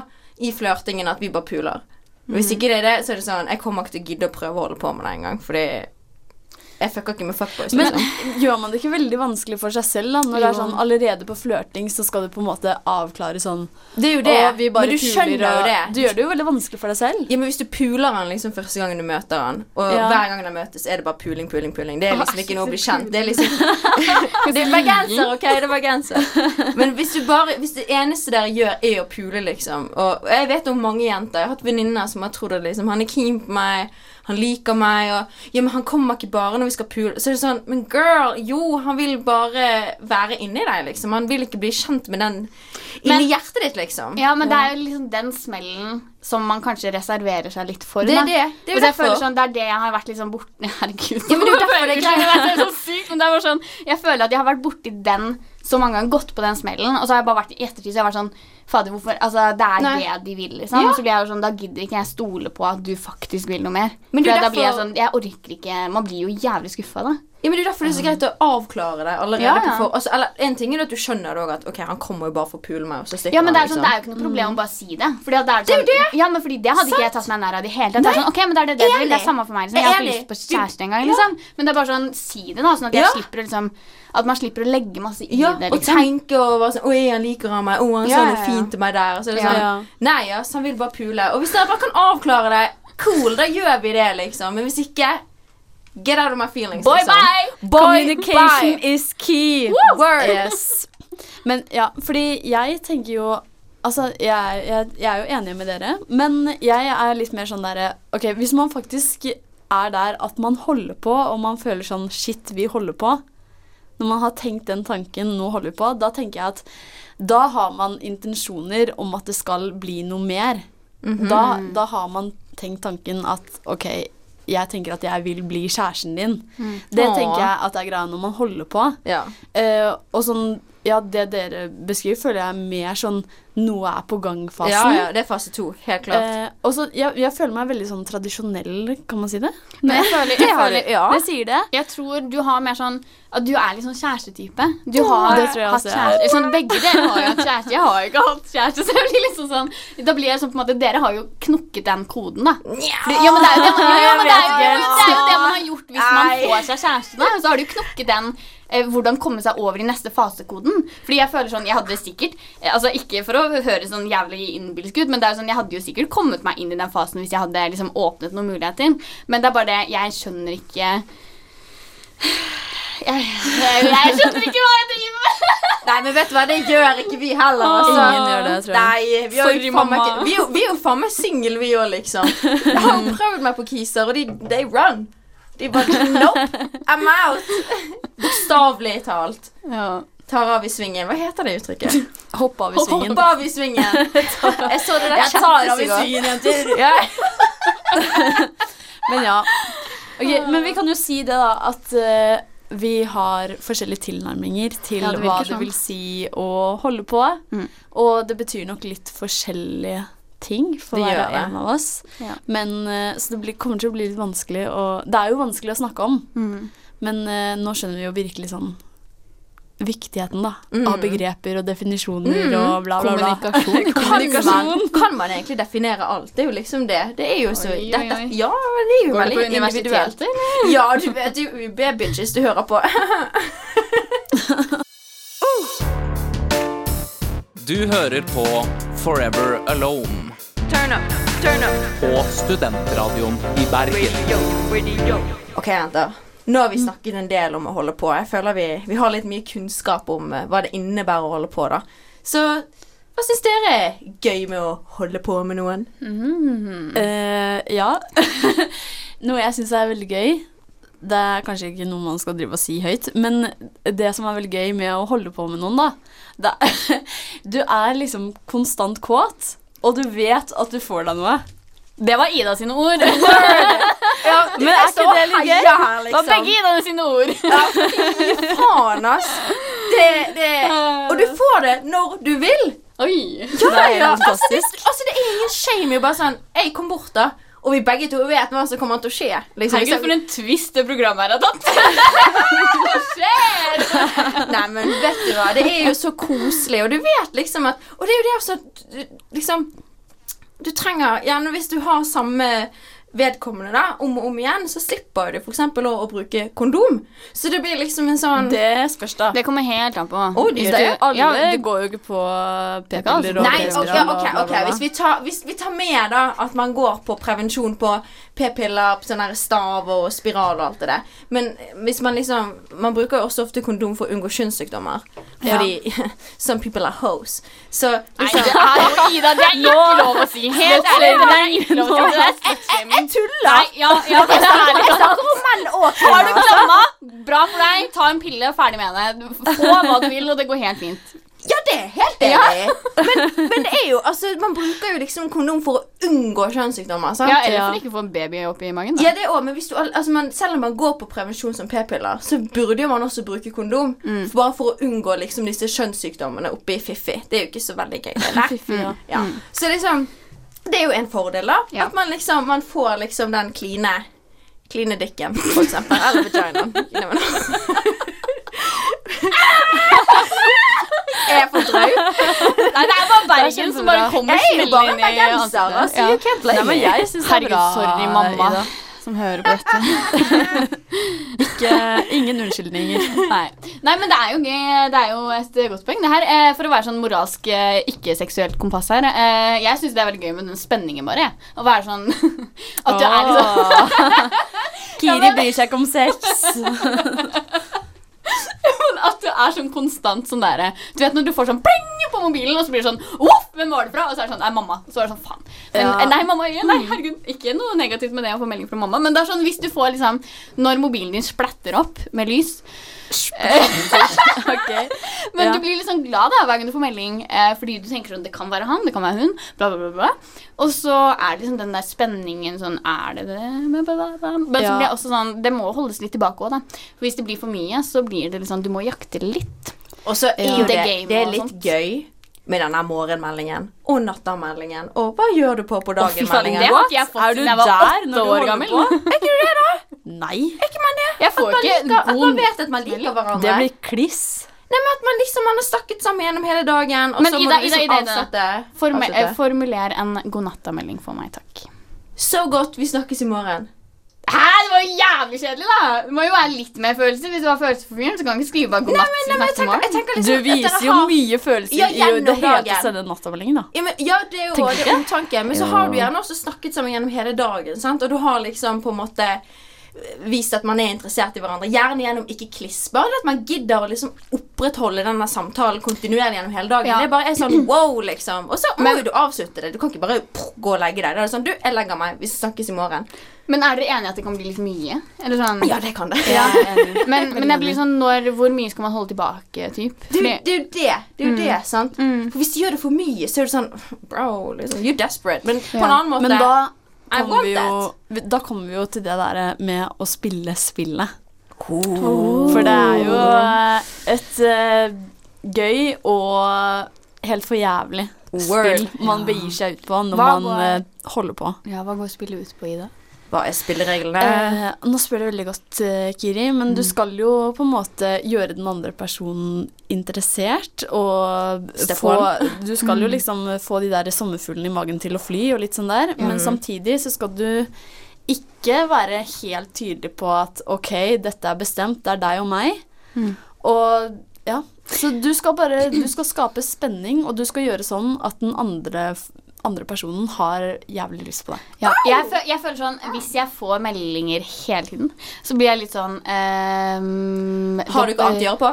i flørtingen at vi bare puler Hvis ikke det er det, så er det sånn Jeg kommer ikke til å gidde å prøve å holde på med det engang, fordi jeg fucker ikke med fuckboys. Men Liksom. [laughs] gjør man det ikke veldig vanskelig for seg selv da? Når det er sånn allerede på flørting så skal du på en måte avklare sånn Det er jo det. Men du puler», skjønner jo det. Du gjør det jo veldig vanskelig for deg selv. Ja, men Hvis du puler han liksom første gangen du møter han, og Ja. hver gang de møtes, er det bare puling, puling, puling. Det er liksom ikke noe å bli kjent. Det er liksom [laughs] Det er bergenser, OK? Det er bergenser. [laughs] Men hvis du bare Hvis det eneste dere gjør, er å pule, liksom Og jeg vet om mange jenter Jeg har hatt venninner som har trodd at liksom Han er keen på meg, han liker meg, og Ja, men han kommer ikke bare når vi skal pule. Så er det sånn Men girl, jo, han vil bare være inni deg, liksom. Han vil ikke bli kjent med den inni hjertet ditt, liksom. Ja, men det er jo liksom den smellen som man kanskje reserverer seg litt for. Det er det. Det er derfor. sånn, det er det jeg har vært liksom borti [laughs] Herregud. Ja, men det er derfor det er. [laughs] Er så sykt, men det er sånn Jeg føler at jeg har vært borti den så mange ganger, gått på den smellen, og så har jeg bare vært i ettertid så jeg har vært sånn Fader, hvorfor Altså, det er Nei. det de vil, liksom. Ja. Så blir jeg jo sånn Da gidder ikke jeg stole på at du faktisk vil noe mer. Men du, For da blir jeg sånn Jeg orker ikke Man blir jo jævlig skuffa, da. Ja, men Det er derfor det er så greit å avklare det allerede. Ja, ja. for, altså, eller, en ting er at du skjønner det også at Ok, han kommer jo bare for å pule meg, og så stikker Ja, men det er, sånn, liksom. det er jo ikke noe problem å bare si det. Fordi at det er, sånn, Ja, men fordi det hadde ikke jeg tatt meg nær av i det hele tatt. Det er sånn, ok, men det er det det, vil. Det er samme for meg. Liksom. Jeg er har ikke lyst på kjæreste engang. Liksom. Men det er bare sånn, si det, da. Sånn at jeg Ja. slipper liksom At man slipper å legge masse i ja, det, Og liksom. tenke over sånn Oi, han liker han meg. Å, han Ja, sa ja, noe fint til meg der. Og så er det Ja. sånn Ja. Nei, ass, han vil bare pule. Og hvis dere bare kan avklare det, cool, da gjør vi det, liksom. Men hvis ikke Get out of my feelings, Boy, liksom. bye! Boy, Communication bye. is key. Word. Yes. Men ja, fordi jeg tenker jo Altså, jeg, jeg, jeg er jo enig med dere, men jeg er litt mer sånn derre Ok, hvis man faktisk er der at man holder på, og man føler sånn Shit, vi holder på. Når man har tenkt den tanken, nå holder vi på, da tenker jeg at da har man intensjoner om at det skal bli noe mer. Mhm. da, da har man tenkt tanken at ok, jeg tenker at jeg vil bli kjæresten din. Det Åh. tenker jeg at det er greia når man holder på. Ja. Uh, og sånn, ja, det dere beskriver, føler jeg er mer sånn noe er på gang-fasen. ja, ja, det er fase to. Helt klart. Eh, og så, jeg, jeg føler meg veldig sånn tradisjonell, kan man si det? Men jeg [laughs] føler, jeg, føler ja. Det sier det. jeg tror du har mer sånn At du er litt sånn kjærestetype. Du har det tror jeg hatt kjæreste sånn, Begge dere har jo hatt kjæreste. Jeg har jo ikke hatt kjæreste. Så jeg blir liksom sånn Da blir jeg sånn på en måte Dere har jo knukket den koden, da. Ja, men det er jo det man, det det det har gjort hvis man får seg kjæreste. Da. Så har du jo knukket den hvordan komme seg over i neste fase-koden. Fordi jeg føler sånn, jeg hadde sikkert eh, Altså Ikke for å høre sånn jævlig innbilsk ut, men det er sånn, jeg hadde jo sikkert kommet meg inn i den fasen hvis jeg hadde liksom åpnet noen muligheter. Men det er bare det Jeg skjønner ikke jeg, jeg, jeg skjønner ikke hva jeg driver med. [laughs] Nei, men vet du hva, det gjør ikke vi heller. Altså. Ingen gjør det, tror jeg. Nei, vi, har jo Sorry, faen meg mamma. ikke- vi, er vi er jo faen meg single, vi òg, liksom. Jeg har [laughs] prøvd meg på Kiser, og de they run. De bare Nope, I'm out. [laughs] Bokstavelig talt. Tar av i svingen. Hva heter det uttrykket? [laughs] Hopp av i svingen. Hopp av i svingen. [laughs] Jeg så det der Jeg tar av i svingen, jenter. Ja. Men ja. Okay, men vi kan jo si det, da, at uh, vi har forskjellige tilnærminger til Ja, det hva det sånn. vil si å holde på. Mm. Og det betyr nok litt forskjellige ting for hver og en av oss. Ja. Men, eh, så det blir, kommer til å bli litt vanskelig å Det er jo vanskelig å snakke om, Mm. men uh, nå skjønner vi jo virkelig sånn viktigheten da, Mm. av begreper og definisjoner Mm. og bla, bla, bla. Kommunikasjon. [laughs] [laughs] Kan man, kan man egentlig definere alt? Det er jo liksom det. Det er jo så Oi, oi, oi. Ja, det er jo Går veldig individuelt. [laughs] Ja, du vet jo UB-bitches du hører på. Du hører på Forever Alone Turn up, turn up. på Studentradioen i Bergen. Ok, jenter. Nå har vi snakket en del om å holde på. Jeg føler vi, vi har litt mye kunnskap om eh, hva det innebærer å holde på, da. Så hva syns dere er gøy med å holde på med noen? Eh, ja. [laughs] noe jeg syns er veldig gøy Det er kanskje ikke noe man skal drive og si høyt, men det som er veldig gøy med å holde på med noen, da det er, [laughs] Du er liksom konstant kåt, og du vet at du får deg noe. Det var Ida sine ord. [laughs] Ja, Men er ikke det litt gøy? Det var begge Ida sine ord. Ja, fy faen, ass. Det, det Og du får det når du vil. Oi. Ja, Det er ja, altså, det, altså, det er ingen shame i å bare sånn Jeg kom bort, da. Og vi begge to vet hva som kommer til å skje. Liksom, Herregud, for en twist det programmet her har tatt. Hva [laughs] skjer? Nei, men vet du hva, det er jo så koselig, og du vet liksom at Og det er jo det også liksom Du trenger Gjerne hvis du har samme vedkommende da, om og om igjen, så slipper du f.eks. Å, å bruke kondom. Så det blir liksom en sånn Det spørs, da. Det kommer helt an på. Oh, det det? Alle ja, det går jo ikke på p-piller Nei, ok, ok, bla, bla, ok. Hvis vi tar, hvis vi tar med da at man går på prevensjon på p-piller, på sånn her stav og spiral og alt det der. Men hvis man liksom Man bruker jo også ofte kondom for å unngå kjønnssykdommer. Fordi [laughs] some people are hoes. Så Nei, det er jo Ida, det er ikke lov å si. Helt ærlig, det er ikke lov å si. Jeg tuller! Nei, ja, ja, [laughs] det er ærlig. Jeg snakker om menn og Har du klamma? Bra for deg. Ta en pille, ferdig med det. Få hva du vil, og det går helt fint. Ja, det er helt enig. Men, men det er jo Altså, man bruker jo liksom kondom for å unngå kjønnssykdommer. sant? Ja, Eller Ja. for ikke å få en baby oppi magen. Da. Ja, det også, men du, altså man, Selv om man går på prevensjon som p-piller, så burde jo man også bruke kondom. for- Bare for å unngå liksom disse kjønnssykdommene oppi fiffi. Det er jo ikke så veldig gøy. [laughs] Fiffi, ja. Ja. Så liksom Det er jo en fordel, da. Ja. At man liksom Man får liksom den kline Kline dikken, for eksempel. Eller vaginaen. [laughs] Er jeg for drøy? Nei, det er bare Bergen som bare kommer er smellende inn i bergenser. ansiktet. Altså, ja. Nei, men jeg syns det er Herregud, bra. sorry, mamma, Ida. Som hører på dette. [laughs] Ikke, ingen unnskyldninger. Nei. Nei, men det er jo. Det er jo et godt poeng. Det her, eh, For å være sånn moralsk eh, ikke-seksuelt kompass her eh, Jeg syns det er veldig gøy med den spenningen, bare. Å være sånn [laughs] At du er liksom [laughs] Kiri bryr seg ikke om sex. At du er sånn konstant sånn derre Du vet når du får sånn pling på mobilen, og så blir det sånn Uff, hvem var det fra? Og så er det sånn Nei, mamma. Og så er det sånn Faen. Ja. Nei, mamma, nei, herregud, ikke noe negativt med det å få melding fra mamma. Men det er sånn, hvis du får liksom Når mobilen din splatter opp med lys [laughs] okay. Men Ja. du blir liksom glad da hver gang du får melding, eh, fordi du tenker sånn Det kan være han, det kan være hun, bla, bla, bla. bla. Og så er det liksom den der spenningen sånn Er det det? Men så blir det også sånn Det må holdes litt tilbake òg, da. For hvis det blir for mye, så blir det liksom Du må jakte litt. Og så er jo The det, game det er litt gøy med denne morgenmeldingen og nattameldingen og hva gjør du på på dagen-meldingen. det har ikke jeg fått Er du siden jeg [laughs] Er der når det, du Nei. holder man på? Nei. Jeg får Man ikke liker, at man vet at man liker hverandre. Det blir kliss. Nei, men At man liksom man har snakket sammen gjennom hele dagen, og Men så må Ida, du liksom Ida, Ida, avsette. Forme eh, Formuler en godnatta-melding for meg, takk. Så godt. Vi snakkes i morgen. Hæ, det var jo jævlig kjedelig, da! Det må jo være litt mer følelse. Hvis du har følelser for fyren, så kan du ikke skrive bare god natt. Nei, men jeg tenker, jeg tenker Du liksom Du viser jo har- mye følelser Ja, i det hele sende nattameldingen, da. Ja, men, ja, det er jo Tenker det er omtanke. Men så har du gjerne også snakket sammen gjennom hele dagen. Sant? Og du har liksom på en måte vist at man er interessert i hverandre. Gjerne gjennom ikke kliss. Bare at man gidder å liksom opprettholde denne samtalen kontinuerlig gjennom hele dagen. Ja. Det bare er sånn [clears throat] wow, liksom. Og så må jo du avslutte det. Du kan ikke bare pff, gå og legge deg. Da er det sånn Du, jeg legger meg. Vi snakkes i morgen. Men er dere enige i at det kan bli litt mye? Eller sånn Ja, det kan det. Ja. Men, men jeg blir sånn når, Hvor mye skal man holde tilbake? Typ? Det, er jo det. Det er jo det, sant? Mm. For hvis du gjør det for mye, så er det sånn Bro, liksom, you're desperate. Men på en annen måte Men da kommer vi jo, da kommer vi jo til det der med å spille spillet. For det er jo et uh, gøy og helt for jævlig Word. spill man begir seg ut på når Hva man går- eh, holder på. Ja, Hva går spillet ut på, Ida? Hva er spillereglene? Eh, nå spør du veldig godt, eh, Kiri, men Mm. du skal jo på en måte gjøre den andre personen interessert, og få Du skal Mm. jo liksom få de der sommerfuglene i magen til å fly, og litt sånn der, men samtidig så skal du ikke være helt tydelig på at ok, dette er bestemt, det er deg og meg. Mm. Og ja, så du skal bare Du skal skape spenning, og du skal gjøre sånn at den andre andre personen har jævlig lyst på deg. Ja, jeg, føl jeg føler sånn Hvis jeg får meldinger hele tiden, så blir jeg litt sånn um, Har du ikke annet å gjøre på?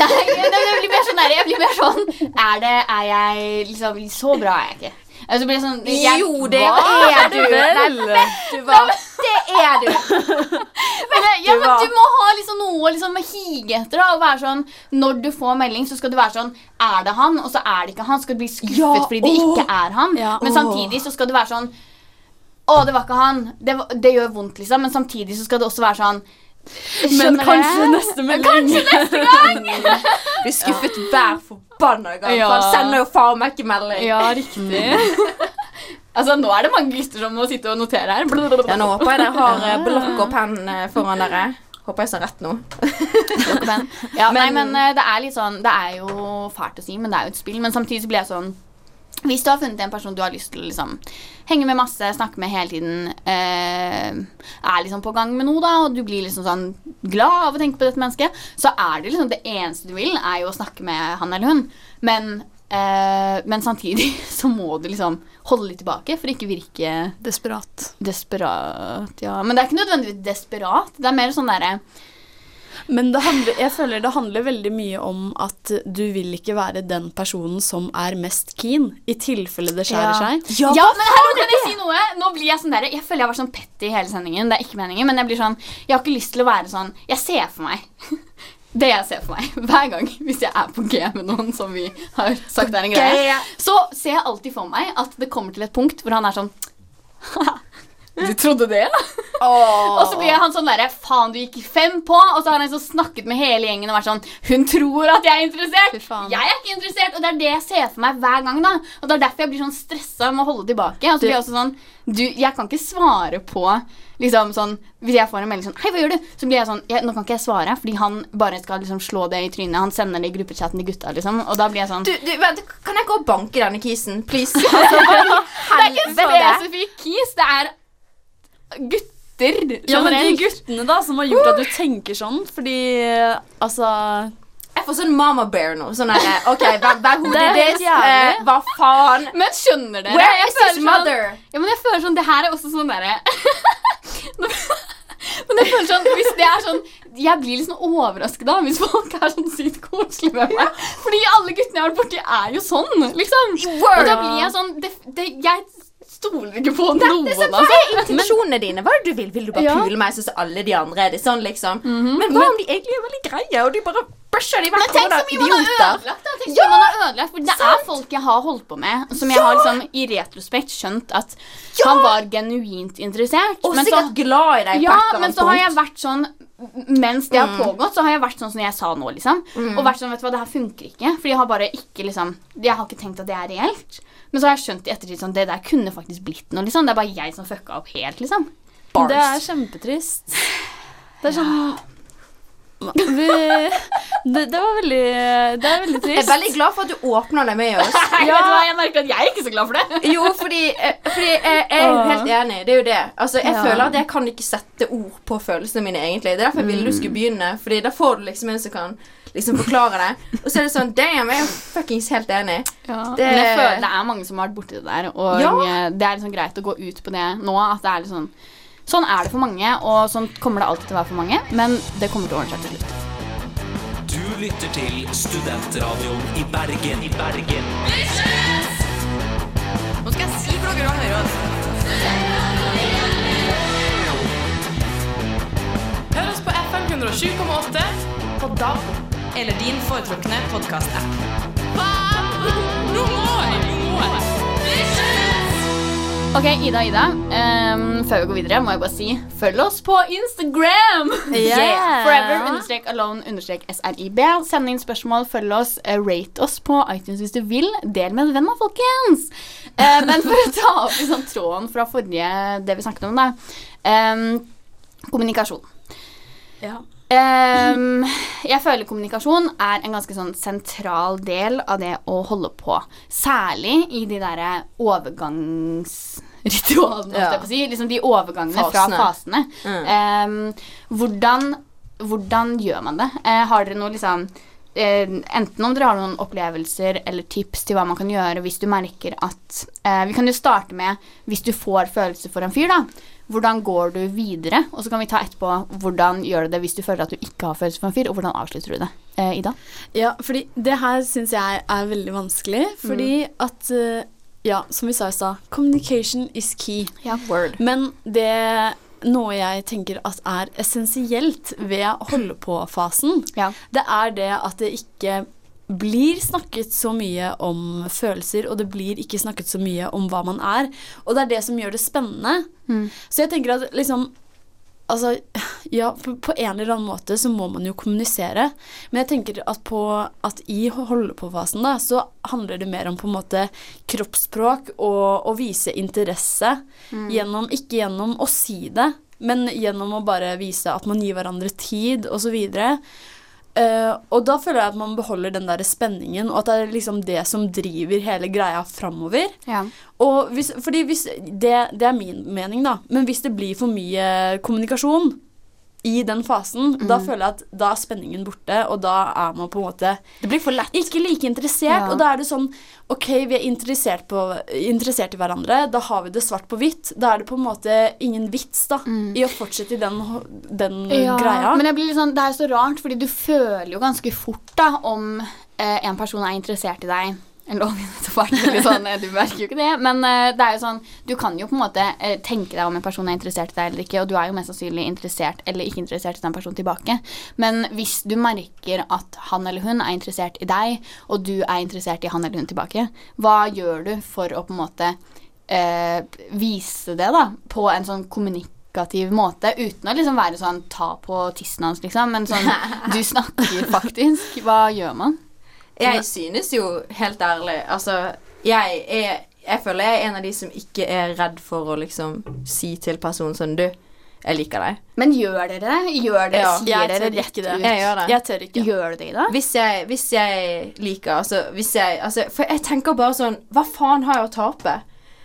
Nei, det mer sånn Jeg blir mer sånn Er det Er jeg liksom Så bra er jeg ikke. Altså, blir sånn, jeg, Jo, det er du! Nei, du hva? Det er du! [laughs] Men, ja, men du må ha liksom noe å liksom hige etter. da, og være sånn, Når du får melding, så skal du være sånn Er det han? Og så er det ikke han. Skal du bli skuffet Ja, fordi det ikke er han. Ja, men samtidig så skal du være sånn Å, det var ikke han. Det, det gjør vondt, liksom. Men samtidig så skal det også være sånn Men skjønner kanskje jeg? neste melding. [laughs] Blir skuffet hver forbanna gang. Ja. For han sender jo faen meg ikke melding. Ja, riktig. [laughs] altså, nå er det mange gutter som må sitte og notere her. Ja, nå håper jeg dere har eh, blokk og penn eh, foran dere. Håper jeg sa rett nå. Men, ja, nei, men eh, det er litt sånn Det er jo fælt å si, men det er jo et spill. Men samtidig så blir jeg sånn Hvis du har funnet en person du har lyst til å liksom, henge med masse, snakke med hele tiden, eh, er liksom på gang med noe, da, og du blir liksom sånn glad av å tenke på dette mennesket, så er det liksom det eneste du vil, er jo å snakke med han eller hun. Men, eh, men samtidig [laughs] så må du liksom holde litt tilbake for ikke virke Desperat. desperat. Ja. Men det er ikke nødvendigvis desperat. Det er mer sånn derre Men det handler, jeg føler det handler veldig mye om at du vil ikke være den personen som er mest keen, i tilfelle det skjærer Ja. seg. Ja, men hallo, kan jeg si noe? Nå blir jeg sånn der, Jeg føler jeg var sånn petty hele sendingen. Det er ikke meningen, men jeg blir sånn Jeg har ikke lyst til å være sånn Jeg ser for meg [laughs] det jeg ser for meg [laughs] hver gang hvis jeg er på G med noen som vi har sagt er en greie, så ser jeg alltid for meg at det kommer til et punkt hvor han er sånn [laughs] Du trodde det? Og så blir han sånn derre Faen, du gikk fem på. Og så har han liksom snakket med hele gjengen og vært sånn Hun tror at jeg er interessert. Jeg er ikke interessert. Og det er det jeg ser for meg hver gang. da Og det er derfor jeg blir sånn stressa med å holde tilbake. Og så blir jeg også sånn Du, jeg kan ikke svare på Liksom sånn Hvis jeg får en melding sånn Hei, hva gjør du? Så blir jeg sånn jeg, Nå kan ikke jeg svare, fordi han bare skal liksom slå det i trynet. Han sender det i gruppechatten til gutta, liksom. Og da blir jeg sånn Du, du, vent, kan jeg gå og banke denne kisen, please? [laughs] Altså, Det er ikke en spesifikk kis. Det er gutter Ja, men de guttene da som har gjort at du tenker sånn, fordi altså Jeg får sånn mama bear nå. Sånn her, OK, vær, vær hodet Det er helt ditt. Eh, hva faen? Men skjønner dere? Where is føler mother? sånn- Ja, men jeg føler sånn Det her er også sånn derre [laughs] Men jeg føler sånn Hvis det er sånn Jeg blir litt sånn overrasket da hvis folk er sånn sykt koselige med meg. Fordi alle guttene jeg har vært borti, er jo sånn, liksom. Og da blir jeg sånn det, det, Jeg stoler ikke på noen. Det er sånn, altså. Hva er intensjonene dine? Hva er det du vil? Vil du bare Ja. pule meg sånn som alle de andre? Er det sånn, liksom? Men hva om de egentlig er veldig greie, og de bare bæsjer de Men vekk? tenk og da, så mye man har ødelagt. da Tenk så man har ødelagt For det er folk jeg har holdt på med, som jeg har liksom i retrospekt skjønt at han var genuint interessert. Og men så- sikkert glad i deg Ja, men så har jeg vært sånn Mens det har pågått, så har jeg vært sånn som jeg sa nå, liksom. Og vært sånn, vet du hva, det her funker ikke. Fordi jeg har bare ikke liksom Jeg har ikke tenkt at det er reelt. Men så har jeg skjønt i ettertid sånn Det der kunne faktisk blitt noe, liksom. Det er bare jeg som fucka opp helt, liksom. Det er kjempetrist. Det er sånn vi, det, det var veldig Det er veldig trist. Jeg er veldig glad for at du åpner deg med oss. [laughs] Ja. jeg merker at jeg er ikke så glad for det. Jo, fordi, eh, fordi jeg, jeg er helt enig. Det er jo det. Altså, Jeg Ja. føler at jeg kan ikke sette ord på følelsene mine, egentlig. Det er derfor jeg ville du skulle begynne. Fordi da får du liksom en som kan liksom forklare det. Og så er det sånn Damn, jeg er jo fuckings helt enig. Det- Men jeg føler det er mange som har vært borti det der, og Ja. det er liksom greit å gå ut på det nå. At det er litt sånn Sånn er det for mange, og sånn kommer det alltid til å være for mange. Men det kommer til å ordne seg til slutt. Du lytter til Studentradioen i Bergen. I Bergen. Nå skal jeg si for dere å høre oss. Hør oss på FM 107,8 på DAB eller din foretrukne podkast-app. Nå må jeg! Ok, Ida, Ida. Um, før vi går videre, må jeg bare si følg oss på Instagram! Yeah. [laughs] Forever understrek alone understrek srib. Send inn spørsmål, følg oss, eh, rate oss på iTunes hvis du vil. Del med en venn, da, folkens! Uh, men for å ta opp liksom, tråden fra forrige, det vi snakket om, da. Um, kommunikasjon. Ja. Ehm, jeg føler kommunikasjon er en ganske sånn sentral del av det å holde på. Særlig i de derre overgangsritualene, Ja. si. Liksom de overgangene fra Fasene. fasene. Mm. Um, hvordan, hvordan gjør man det? Uh, har dere noe liksom Enten om dere har noen opplevelser eller tips til hva man kan gjøre hvis du merker at eh, Vi kan jo starte med hvis du får følelser for en fyr, da. Hvordan går du videre? Og så kan vi ta etterpå hvordan gjør du det hvis du føler at du ikke har følelser for en fyr, og hvordan avslutter du det? Eh, Ida? Ja, fordi det her syns jeg er veldig vanskelig. Fordi at eh, Ja, som vi sa i stad, communication is key. Ja, word. Men det noe jeg tenker at er essensielt ved holde på-fasen, Ja. det er det at det ikke blir snakket så mye om følelser, og det blir ikke snakket så mye om hva man er. Og det er det som gjør det spennende. Så jeg tenker at liksom Altså, ja, på, på en eller annen måte så må man jo kommunisere. Men jeg tenker at, på, at i holde på-fasen da, så handler det mer om på en måte kroppsspråk og å vise interesse. Gjennom, ikke gjennom å si det, men gjennom å bare vise at man gir hverandre tid osv. Uh, og da føler jeg at man beholder den der spenningen, og at det er liksom det som driver hele greia framover. Ja. Og hvis, fordi hvis det, det er min mening, da. Men hvis det blir for mye kommunikasjon i den fasen, da føler jeg at da er spenningen borte, og da er man på en måte Det blir for lett. ikke like interessert. Ja. Og da er det sånn OK, vi er interessert, på, interessert i hverandre. Da har vi det svart på hvitt. Da er det på en måte ingen vits da, i å fortsette i den, den greia. Men sånn, det er så rart, fordi du føler jo ganske fort da om eh, en person er interessert i deg. Eller lov etter hvert. sånn, Du merker jo ikke det, men uh, det er jo sånn, du kan jo på en måte uh, tenke deg om en person er interessert i deg eller ikke, og du er jo mest sannsynlig interessert eller ikke interessert i den personen tilbake. Men hvis du merker at han eller hun er interessert i deg, og du er interessert i han eller hun tilbake, hva gjør du for å på en måte uh, vise det da, på en sånn kommunikativ måte, uten å liksom være sånn ta på tissen hans, liksom, men sånn du snakker faktisk. Hva gjør man? Jeg synes jo, helt ærlig Altså, jeg er Jeg føler jeg er en av de som ikke er redd for å liksom si til personen sånn Du, jeg liker deg. Men gjør dere det? Gjør dere, Ja, sier dere rett det. ut? Jeg gjør det. Jeg tør ikke. Gjør du det? Hvis jeg, hvis jeg liker Altså, hvis jeg altså, For jeg tenker bare sånn Hva faen har jeg å tape?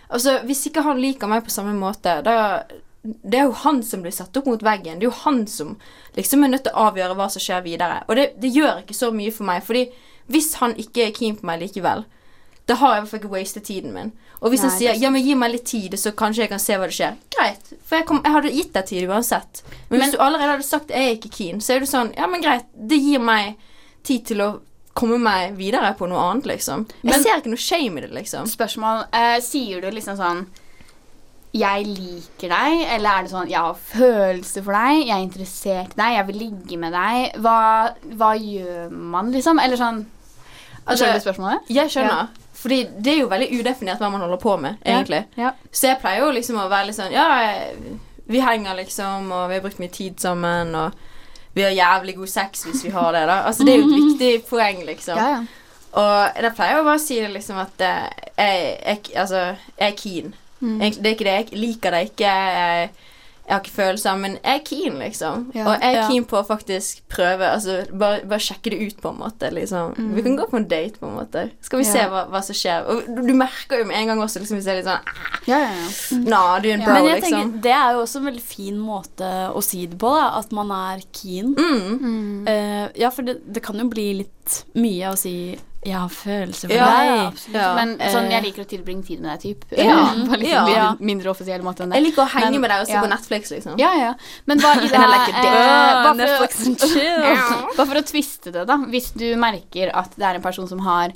Altså, Hvis ikke han liker meg på samme måte, da Det er jo han som blir satt opp mot veggen. Det er jo han som liksom er nødt til å avgjøre hva som skjer videre. Og det, det gjør ikke så mye for meg, fordi hvis han ikke er keen på meg likevel, da har jeg i hvert fall ikke wastet tiden min. Og hvis Nei, han sier er ja, men gi meg litt tid, så kanskje jeg kan se hva det skjer. Greit, for jeg, kom, jeg hadde gitt deg tid uansett. Men, hvis du allerede hadde sagt jeg er ikke keen, så er du sånn ja, men greit, det gir meg tid til å komme meg videre på noe annet, liksom. Jeg ser ikke noe shame i det, liksom. Spørsmål. Uh, sier du liksom sånn jeg liker deg, eller er det sånn jeg har følelser for deg, jeg er interessert i deg, jeg vil ligge med deg? Hva, hva gjør man, liksom? Eller sånn Altså, Skjønner du spørsmålet? Jeg skjønner. Fordi det er jo veldig udefinert hva man holder på med, egentlig. Ja. Så jeg pleier jo liksom å være litt sånn Ja, vi henger liksom, og vi har brukt mye tid sammen, og vi har jævlig god sex hvis vi har det, da. Altså, det er jo et viktig poeng, liksom. Ja, ja. Og da pleier jeg å bare si det liksom at eh, jeg, jeg, altså, jeg er keen. Mm. Det er ikke det. Jeg liker det ikke. Jeg, jeg har ikke følelser, men jeg er keen, liksom. Ja. og jeg er Ja. keen på å faktisk prøve. Altså, bare, bare sjekke det ut, på en måte. Liksom. Vi kan gå på en date, på en måte. Skal vi se Mm. Hva, hva som skjer. Og du, du merker jo med en gang også, liksom, hvis jeg er litt sånn ah, ja, ja, ja. Nah, du er en bro, Men jeg liksom. tenker, det er jo også en veldig fin måte å si det på, da, at man er keen. Mm. Mm. Eh, ja, for det, det kan jo bli litt mye å si 'jeg har følelser for Ja, deg'. Ja. Men sånn, Eh. jeg liker å tilbringe tid med deg, typ. Ja. [laughs] På liksom Ja. mindre, mindre offisiell måte enn det. Jeg liker å henge Men- med deg og se ja. på Netflix, liksom. Ja, ja. Men hva i [laughs] det I like eh, bare, for Netflix å, and [laughs] chill. bare for å tviste det, da. Hvis du merker at det er en person som har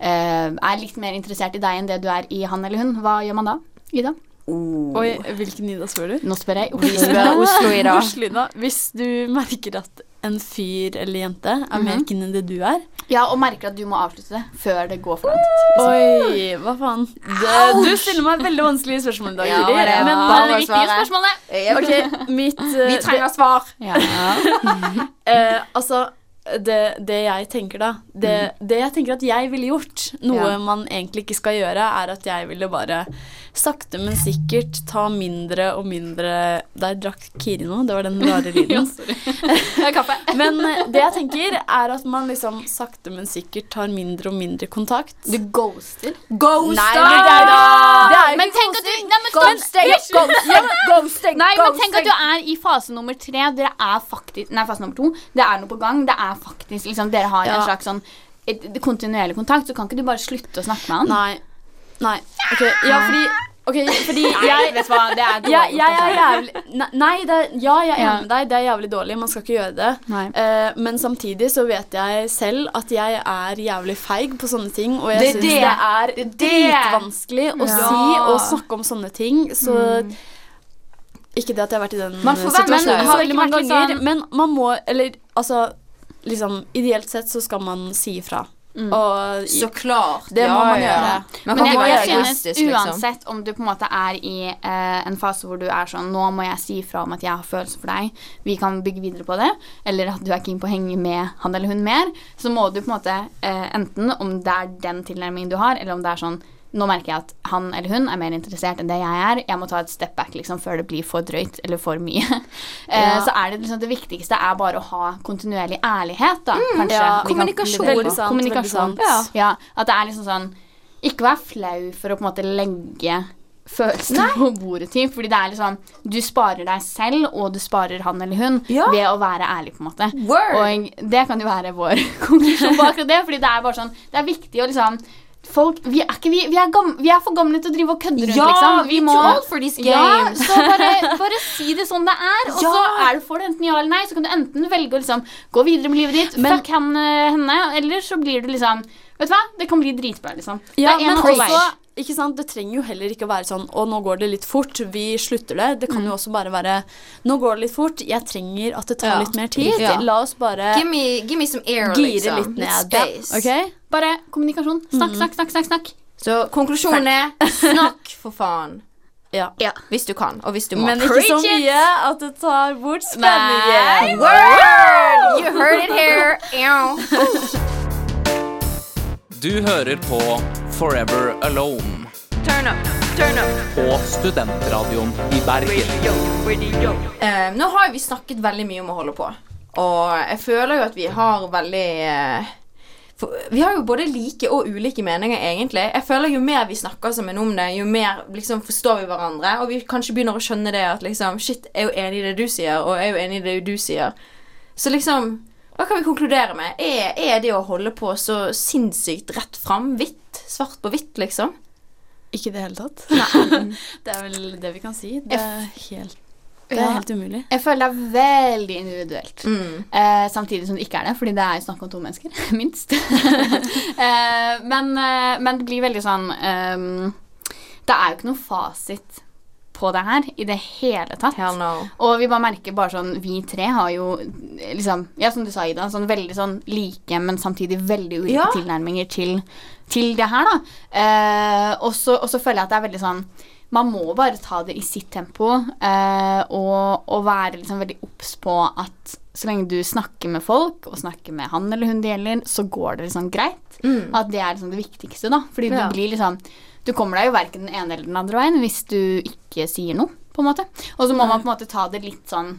eh, er litt mer interessert i deg enn det du er i han eller hun, hva gjør man da? Ida? Oh. Oi, hvilken Ida spør du? Nå spør jeg. Oslo-Ida. Oslo. Oslo, Hvis du merker at en fyr eller jente er mer Mhm. keen enn det du er Ja, og merker at du må avslutte det før det går for langt. Oi, hva faen? Det, du stiller meg veldig vanskelige spørsmål i dag, Ja, det er men bare eh, å svare. spørsmålet. Okay, mitt uh, [laughs] Vi trenger svar. Ja. det, [laughs] eh, Altså, det, det jeg tenker da det, det jeg tenker at jeg ville gjort, noe Ja. man egentlig ikke skal gjøre, er at jeg ville bare sakte, men sikkert ta mindre og mindre Der drakk Kiri nå, det var den rare [laughs] lyden. Kaffe. [laughs] Men eh, det jeg tenker, er at man liksom sakte, men sikkert tar mindre og mindre kontakt. Du ghoster. Ghost Nei, men det er, det er Men tenk at du Nei, men. Ghosting, ghosting, ghosting, Nei, men tenk at du er i fase nummer tre. Dere er faktisk Nei, fase nummer to. Det er noe på gang. Det er faktisk liksom Dere har Ja. en slags sånn et, et kontinuerlig kontakt, så kan ikke du bare slutte å snakke med han. Nei. Nei. Okay. ja, fordi Ok, fordi jeg vet du hva, det er jeg, jeg er jævlig Nei, det er, ja, jeg er enig med deg. Det er jævlig dårlig. Man skal ikke gjøre det. Nei. Eh, men samtidig så vet jeg selv at jeg er jævlig feig på sånne ting. Og jeg syns det. er Det det. dritvanskelig å Ja. si og snakke om sånne ting. Så Ikke det at jeg har vært i den Man får, situasjonen så veldig mange ganger. sånn- Men man må Eller altså liksom Ideelt sett så skal man si ifra. Og Så klart. Det må ja, man ja. gjøre. Man Men jeg, jeg synes liksom. uansett om du på en måte er i eh, en fase hvor du er sånn Nå må jeg si fra om at jeg har følelser for deg. Vi kan bygge videre på det. Eller at du er keen på å henge med han eller hun mer. Så må du på en måte eh, enten om det er den tilnærmingen du har, eller om det er sånn nå merker jeg at han eller hun er mer interessert enn det jeg er. Jeg må ta et step back liksom, før det blir for drøyt eller for mye. [laughs] eh, Ja. Så er det liksom det viktigste er bare å ha kontinuerlig ærlighet, da. Kanskje. ja, kan kommunikasjon. Veldig sant, Kommunikasjon. sant. Ja, at det er liksom sånn Ikke vær flau for å på en måte legge følelsene på bordet, til. Fordi det er liksom Du sparer deg selv, og du sparer han eller hun Ja. ved å være ærlig, på en måte. Word. Og det kan jo være vår [laughs] konklusjon på akkurat det, fordi det er bare sånn Det er viktig å liksom Folk, vi er, ikke, vi, vi, er gamle, vi er for gamle til å drive og kødde rundt, Ja, liksom. vi må old for these Ja, så bare, [laughs] bare si det sånn det er, og Ja. så er det, for det enten ja eller nei. Så kan du enten velge å liksom gå videre med livet ditt, Men- fuck han, eh, henne, eller så blir du liksom Vet du hva, det kan bli dritbra, liksom. Ja, det er en men også. Ikke sant, det trenger jo heller ikke å være sånn Å, nå går det litt fort, vi slutter det. Det kan Mm. jo også bare være Nå går det litt fort, jeg trenger at det tar Ja. litt mer tid. Ja. La oss bare Give me, give me some air, gire liksom. litt ned. Space. Okay? Bare kommunikasjon. Snakk, Mm. snakk, snakk. snakk, snakk. Så konklusjonen er snakk, [laughs] for faen. Ja. Hvis du kan, og hvis du må. Men ikke så mye at det tar bort spenningen. Word! You heard it here. [laughs] [laughs] Du hører på Forever Alone Turn up, turn up. på Studentradioen i Bergen. Eh, nå har vi snakket veldig mye om å holde på. Og jeg føler jo at vi har veldig eh, for, Vi har jo både like og ulike meninger, egentlig. Jeg føler Jo mer vi snakker sammen om det, jo mer liksom forstår vi hverandre. Og vi kanskje begynner å skjønne det at liksom Shit, jeg er jo enig i det du sier, og jeg er jo enig i det du sier. Så liksom Hva kan vi konkludere med? Er, er det å holde på så sinnssykt rett fram? Hvitt? Svart på hvitt, liksom? Ikke i det hele tatt. [laughs] det er vel det vi kan si. Det er helt, det er helt umulig. Jeg føler det er veldig individuelt. Mm. Eh, samtidig som det ikke er det, fordi det er jo snakk om to mennesker, [laughs] minst. [laughs] eh, men, eh, men det blir veldig sånn ehm, Det er jo ikke noe fasit på det her i det hele tatt. Hell no. Og vi bare merker bare sånn Vi tre har jo liksom Ja, som du sa, Ida, sånn veldig sånn like, men samtidig veldig ulike Ja. tilnærminger til, til det her, da. Eh, og, så, og så føler jeg at det er veldig sånn man må bare ta det i sitt tempo eh, og, og være liksom veldig obs på at så lenge du snakker med folk, og snakker med han eller hun det gjelder, så går det liksom greit. At det er liksom det viktigste, da. Fordi Ja. du blir liksom Du kommer deg jo verken den ene eller den andre veien hvis du ikke sier noe, på en måte. Og så må man på en måte ta det litt sånn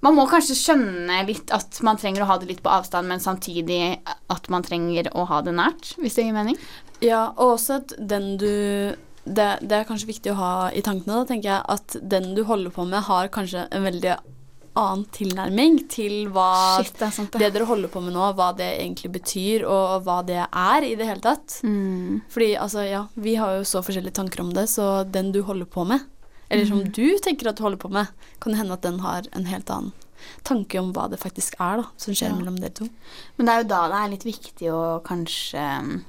man må kanskje skjønne litt at man trenger å ha det litt på avstand, men samtidig at man trenger å ha det nært, hvis det gir mening. Ja, og også at den du det, det er kanskje viktig å ha i tankene, da, tenker jeg, at den du holder på med, har kanskje en veldig annen tilnærming til hva Shit, det sant, det. det dere holder på med nå, hva det egentlig betyr, og hva det er i det hele tatt. Mm. Fordi altså, ja, vi har jo så forskjellige tanker om det, så den du holder på med, eller som Mm. du tenker at du holder på med, kan hende at den har en helt annen tanke om hva det faktisk er da, som skjer Ja. mellom dere to. Men det er jo da det er litt viktig å kanskje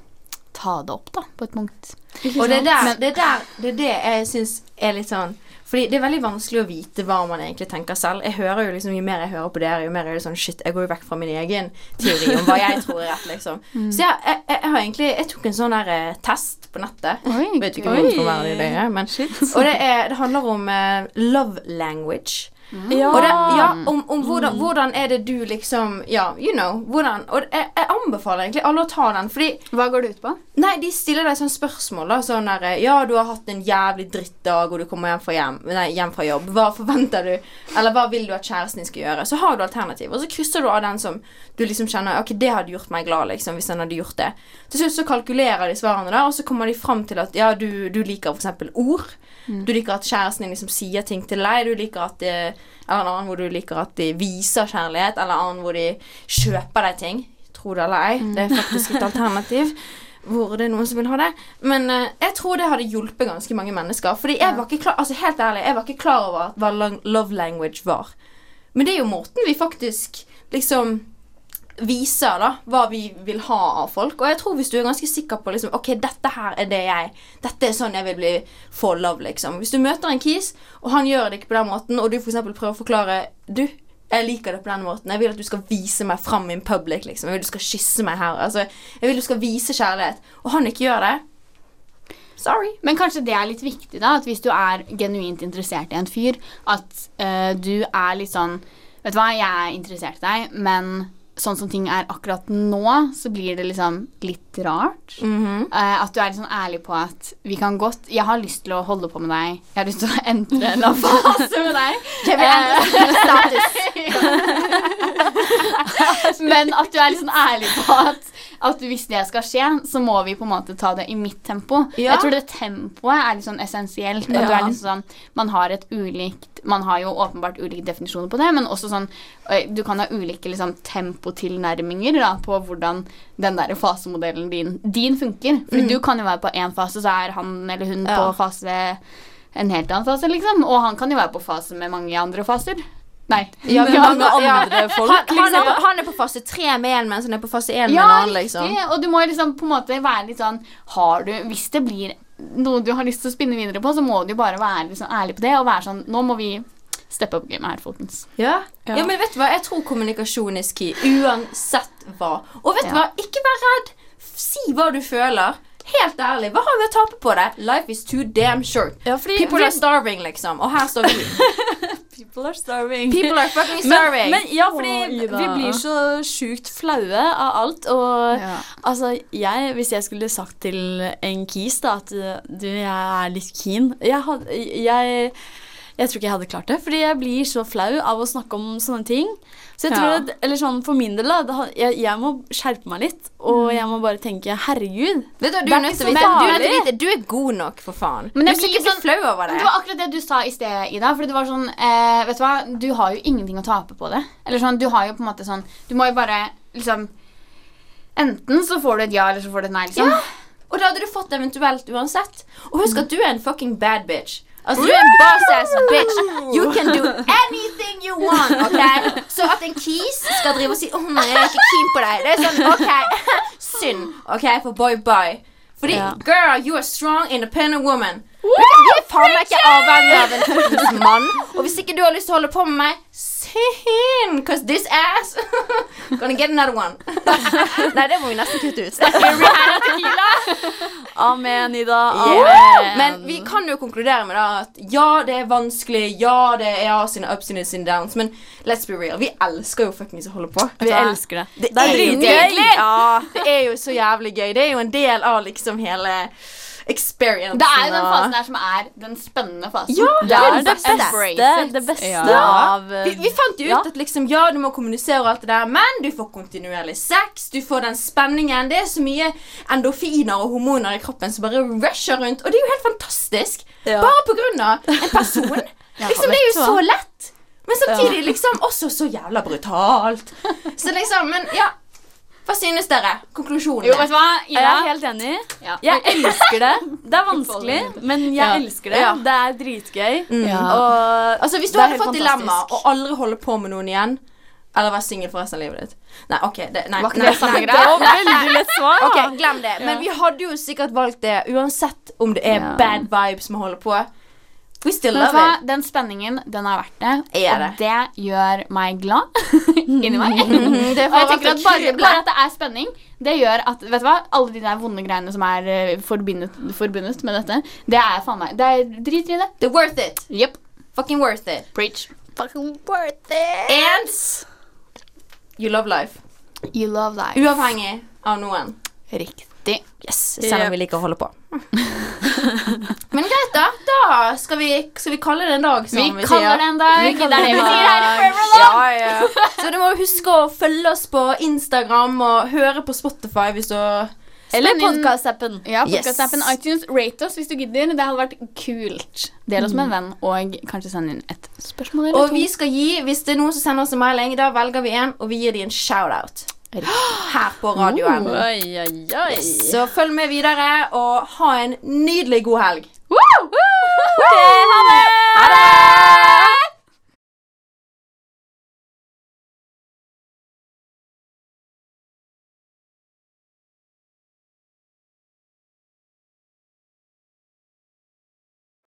ta det opp, da, på et punkt. Og det er der, det, er der, det det jeg syns er litt sånn Fordi det er veldig vanskelig å vite hva man egentlig tenker selv. Jeg hører jo liksom, Jo mer jeg hører på dere, jo mer er det sånn Shit, jeg går jo vekk fra min egen teori om hva jeg tror er rett, liksom. [laughs] Så jeg, jeg, jeg har egentlig Jeg tok en sånn der eh, test på nettet. Oi, Vet ikke hvor det er, men Og det, er, det handler om eh, love language. Ja. Og det, ja, om, om hvordan, hvordan er det du liksom Ja, you know. Hvordan Og jeg, jeg anbefaler egentlig alle å ta den, fordi Hva går det ut på? Nei, de stiller deg sånn spørsmål. da Sånn der eh, Ja, du har hatt en jævlig drittdag, og du kommer hjem fra, hjem, nei, hjem fra jobb. Hva forventer du? Eller hva vil du at kjæresten din skal gjøre? Så har du alternativ. Og så krysser du av den som du liksom kjenner Ok, det hadde gjort meg glad, liksom, hvis han hadde gjort det. Til slutt så kalkulerer de svarene, da, og så kommer de fram til at ja, du, du liker f.eks. ord. Du liker at kjæresten din liksom sier ting til deg. Du liker at det, Eller en annen hvor du liker at de viser kjærlighet. Eller en annen hvor de kjøper deg ting. Tro det eller ei. Det er faktisk et alternativ. Hvor det er noen som vil ha det. Men uh, jeg tror det hadde hjulpet ganske mange mennesker. Fordi jeg var ikke klar Altså helt ærlig, jeg var ikke klar over hva love language var. Men det er jo måten vi faktisk liksom viser da hva vi vil ha av folk. Og jeg tror hvis du er ganske sikker på liksom, Ok, dette her er det jeg Dette er sånn jeg vil bli for love, liksom. Hvis du møter en kis, og han gjør det ikke på den måten, og du eksempel prøver å forklare Du, jeg liker det på den måten. Jeg vil at du skal vise meg fram in public, liksom. Jeg vil at du skal kysse meg her. Altså, jeg vil at du skal vise kjærlighet. Og han ikke gjør det. Sorry. Men kanskje det er litt viktig, da, at hvis du er genuint interessert i en fyr, at uh, du er litt sånn Vet du hva, jeg er interessert i deg, men sånn som ting er akkurat nå, så blir det liksom litt rart. Mm -hmm. uh, at du er litt sånn ærlig på at vi kan godt Jeg har lyst til å holde på med deg. Jeg har lyst til å entre [laughs] en fase med deg. Eh, [laughs] Men at du er litt sånn ærlig på at, at hvis det skal skje, så må vi på en måte ta det i mitt tempo. Ja. Jeg tror det tempoet er litt sånn essensielt. At du er litt sånn Man har et ulikt Man har jo åpenbart ulike definisjoner på det, men også sånn Du kan ha ulike liksom tempotilnærminger da, på hvordan den der fasemodellen din, din funker. Fordi du kan jo være på én fase, så er han eller hun Ja. på fase en helt annen fase, liksom. Og han kan jo være på fase med mange andre faser. Nei. Ja, Med [laughs] mange andre folk, han, han, er liksom. på, han er på fase tre med en, mens han er på fase én med Ja, en annen. riktig. liksom Og du må liksom på en måte være litt sånn Har du Hvis det blir noe du har lyst til å spinne videre på, så må du jo bare være sånn ærlig på det og være sånn Nå må vi steppe opp gamet her, folkens. Ja. Ja. ja, men vet du hva? Jeg tror kommunikasjon er key. Uansett hva. Og vet du Ja. hva? Ikke vær redd. Si hva du føler. Helt ærlig. Hva har vi å tape på det? Life is too damn short. Ja, fordi People fordi... are starving, liksom. Og her står vi. [laughs] People are starving. People are fucking men, starving. men ja, fordi oh, vi blir så sjukt flaue av alt. Og Ja. altså, jeg, hvis jeg skulle sagt til en kis da, at du, jeg er litt keen jeg, had, jeg, jeg tror ikke jeg hadde klart det, fordi jeg blir så flau av å snakke om sånne ting. Så jeg tror Ja. at, eller sånn For min del, da, det jeg, jeg må skjerpe meg litt. Og jeg må bare tenke herregud. Vet du, du er er nødt til du, er er god nok, for faen. Men jeg du skal blir ikke bli sånn- flau over det. Det var akkurat det du sa i sted, Ida. Fordi det var sånn eh, Vet du hva, du har jo ingenting å tape på det. Eller sånn, du har jo på en måte sånn Du må jo bare liksom Enten så får du et ja, eller så får du et nei, liksom. Ja. Og da hadde du fått eventuelt uansett. Og husk at du er en fucking bad bitch. Altså, du er en boss ass bitch. You can do anything you want, ok? [laughs] Så at en kis skal drive og si 'Å nei, jeg er ikke keen på deg', det er sånn OK. [laughs] Synd. OK, for boy bye. Fordi Ja. girl, you are strong, independent woman. Du er faen meg ikke avhengig av en mann. Og hvis ikke du har lyst til å holde på med meg, cause this ass Gonna get another one. Nei, det må vi nesten kutte ut. Amen, Ida. Yeah. Men vi kan jo konkludere med da at ja, det er vanskelig, ja, det er ja, sine ups and sine downs, men let's be real. Vi elsker jo fuckings å holde på. Vi elsker det. Det, Det er er jo dritgøy. gøy. Ja, det er jo så jævlig gøy. Det er jo en del av liksom hele experiencen. Det er jo den fasen her som er den spennende fasen. Ja, Det er det beste. det beste Ja. av Vi, vi fant jo ut Ja. at liksom, ja, du må kommunisere og alt det der, men du får kontinuerlig sex, du får den spenningen. Det er så mye endorfiner og hormoner i kroppen som bare rusher rundt, og det er jo helt fantastisk. Ja. Bare på grunn av en person. [laughs] liksom, det er jo så lett. Men samtidig liksom også så jævla brutalt. [laughs] Så liksom, men ja. Hva synes dere? Konklusjonen? Jo, vet du hva? Jeg er helt enig. Ja. Jeg elsker det. Det er vanskelig, men jeg Ja. elsker det. Ja. Det er dritgøy. Mm. Og Altså, Hvis du hadde fått dilemma og aldri holde på med noen igjen, eller være singel for resten av livet ditt Nei, OK. Det, nei, Var nei, nei, det var veldig lett svar. Ok, Glem det. Men vi hadde jo sikkert valgt det uansett om det er bad vibes vi holder på. We still love hva? it. Den spenningen, den er verdt det. Er og det. det gjør meg glad [laughs] inni meg. Det [laughs] Og jeg tenker at bare, bare at det er spenning, det gjør at vet du hva, alle de der vonde greiene som er eh, forbundet, forbundet med dette, det er faen meg Det er drit i det. Det er worth it. Yep. Fucking worth it. Preach. And you love life. You love life. Uavhengig av noen. Riktig. Yes, Selv om vi liker å holde på. [laughs] Skal vi, skal vi kalle det en dag, som Vi vi, kaller sier. det en dag. Vi Det kaller det en dag. Ja, ja. [laughs] Så du må huske å følge oss på Instagram og høre på Spotify hvis du Eller podkast-appen. Ja, Yes. podcastappen iTunes. Rate oss hvis du gidder. Det hadde vært kult. Del oss med en venn, og kanskje send inn et spørsmål eller Og to. vi skal gi, hvis det er noen som sender oss en mailing, da velger vi en, og vi gir dem en shout-out. Her på radioen. Oi, oi, oi. Så følg med videre, og ha en nydelig god helg. Woo! Woo! Okay, ha det! Ha det!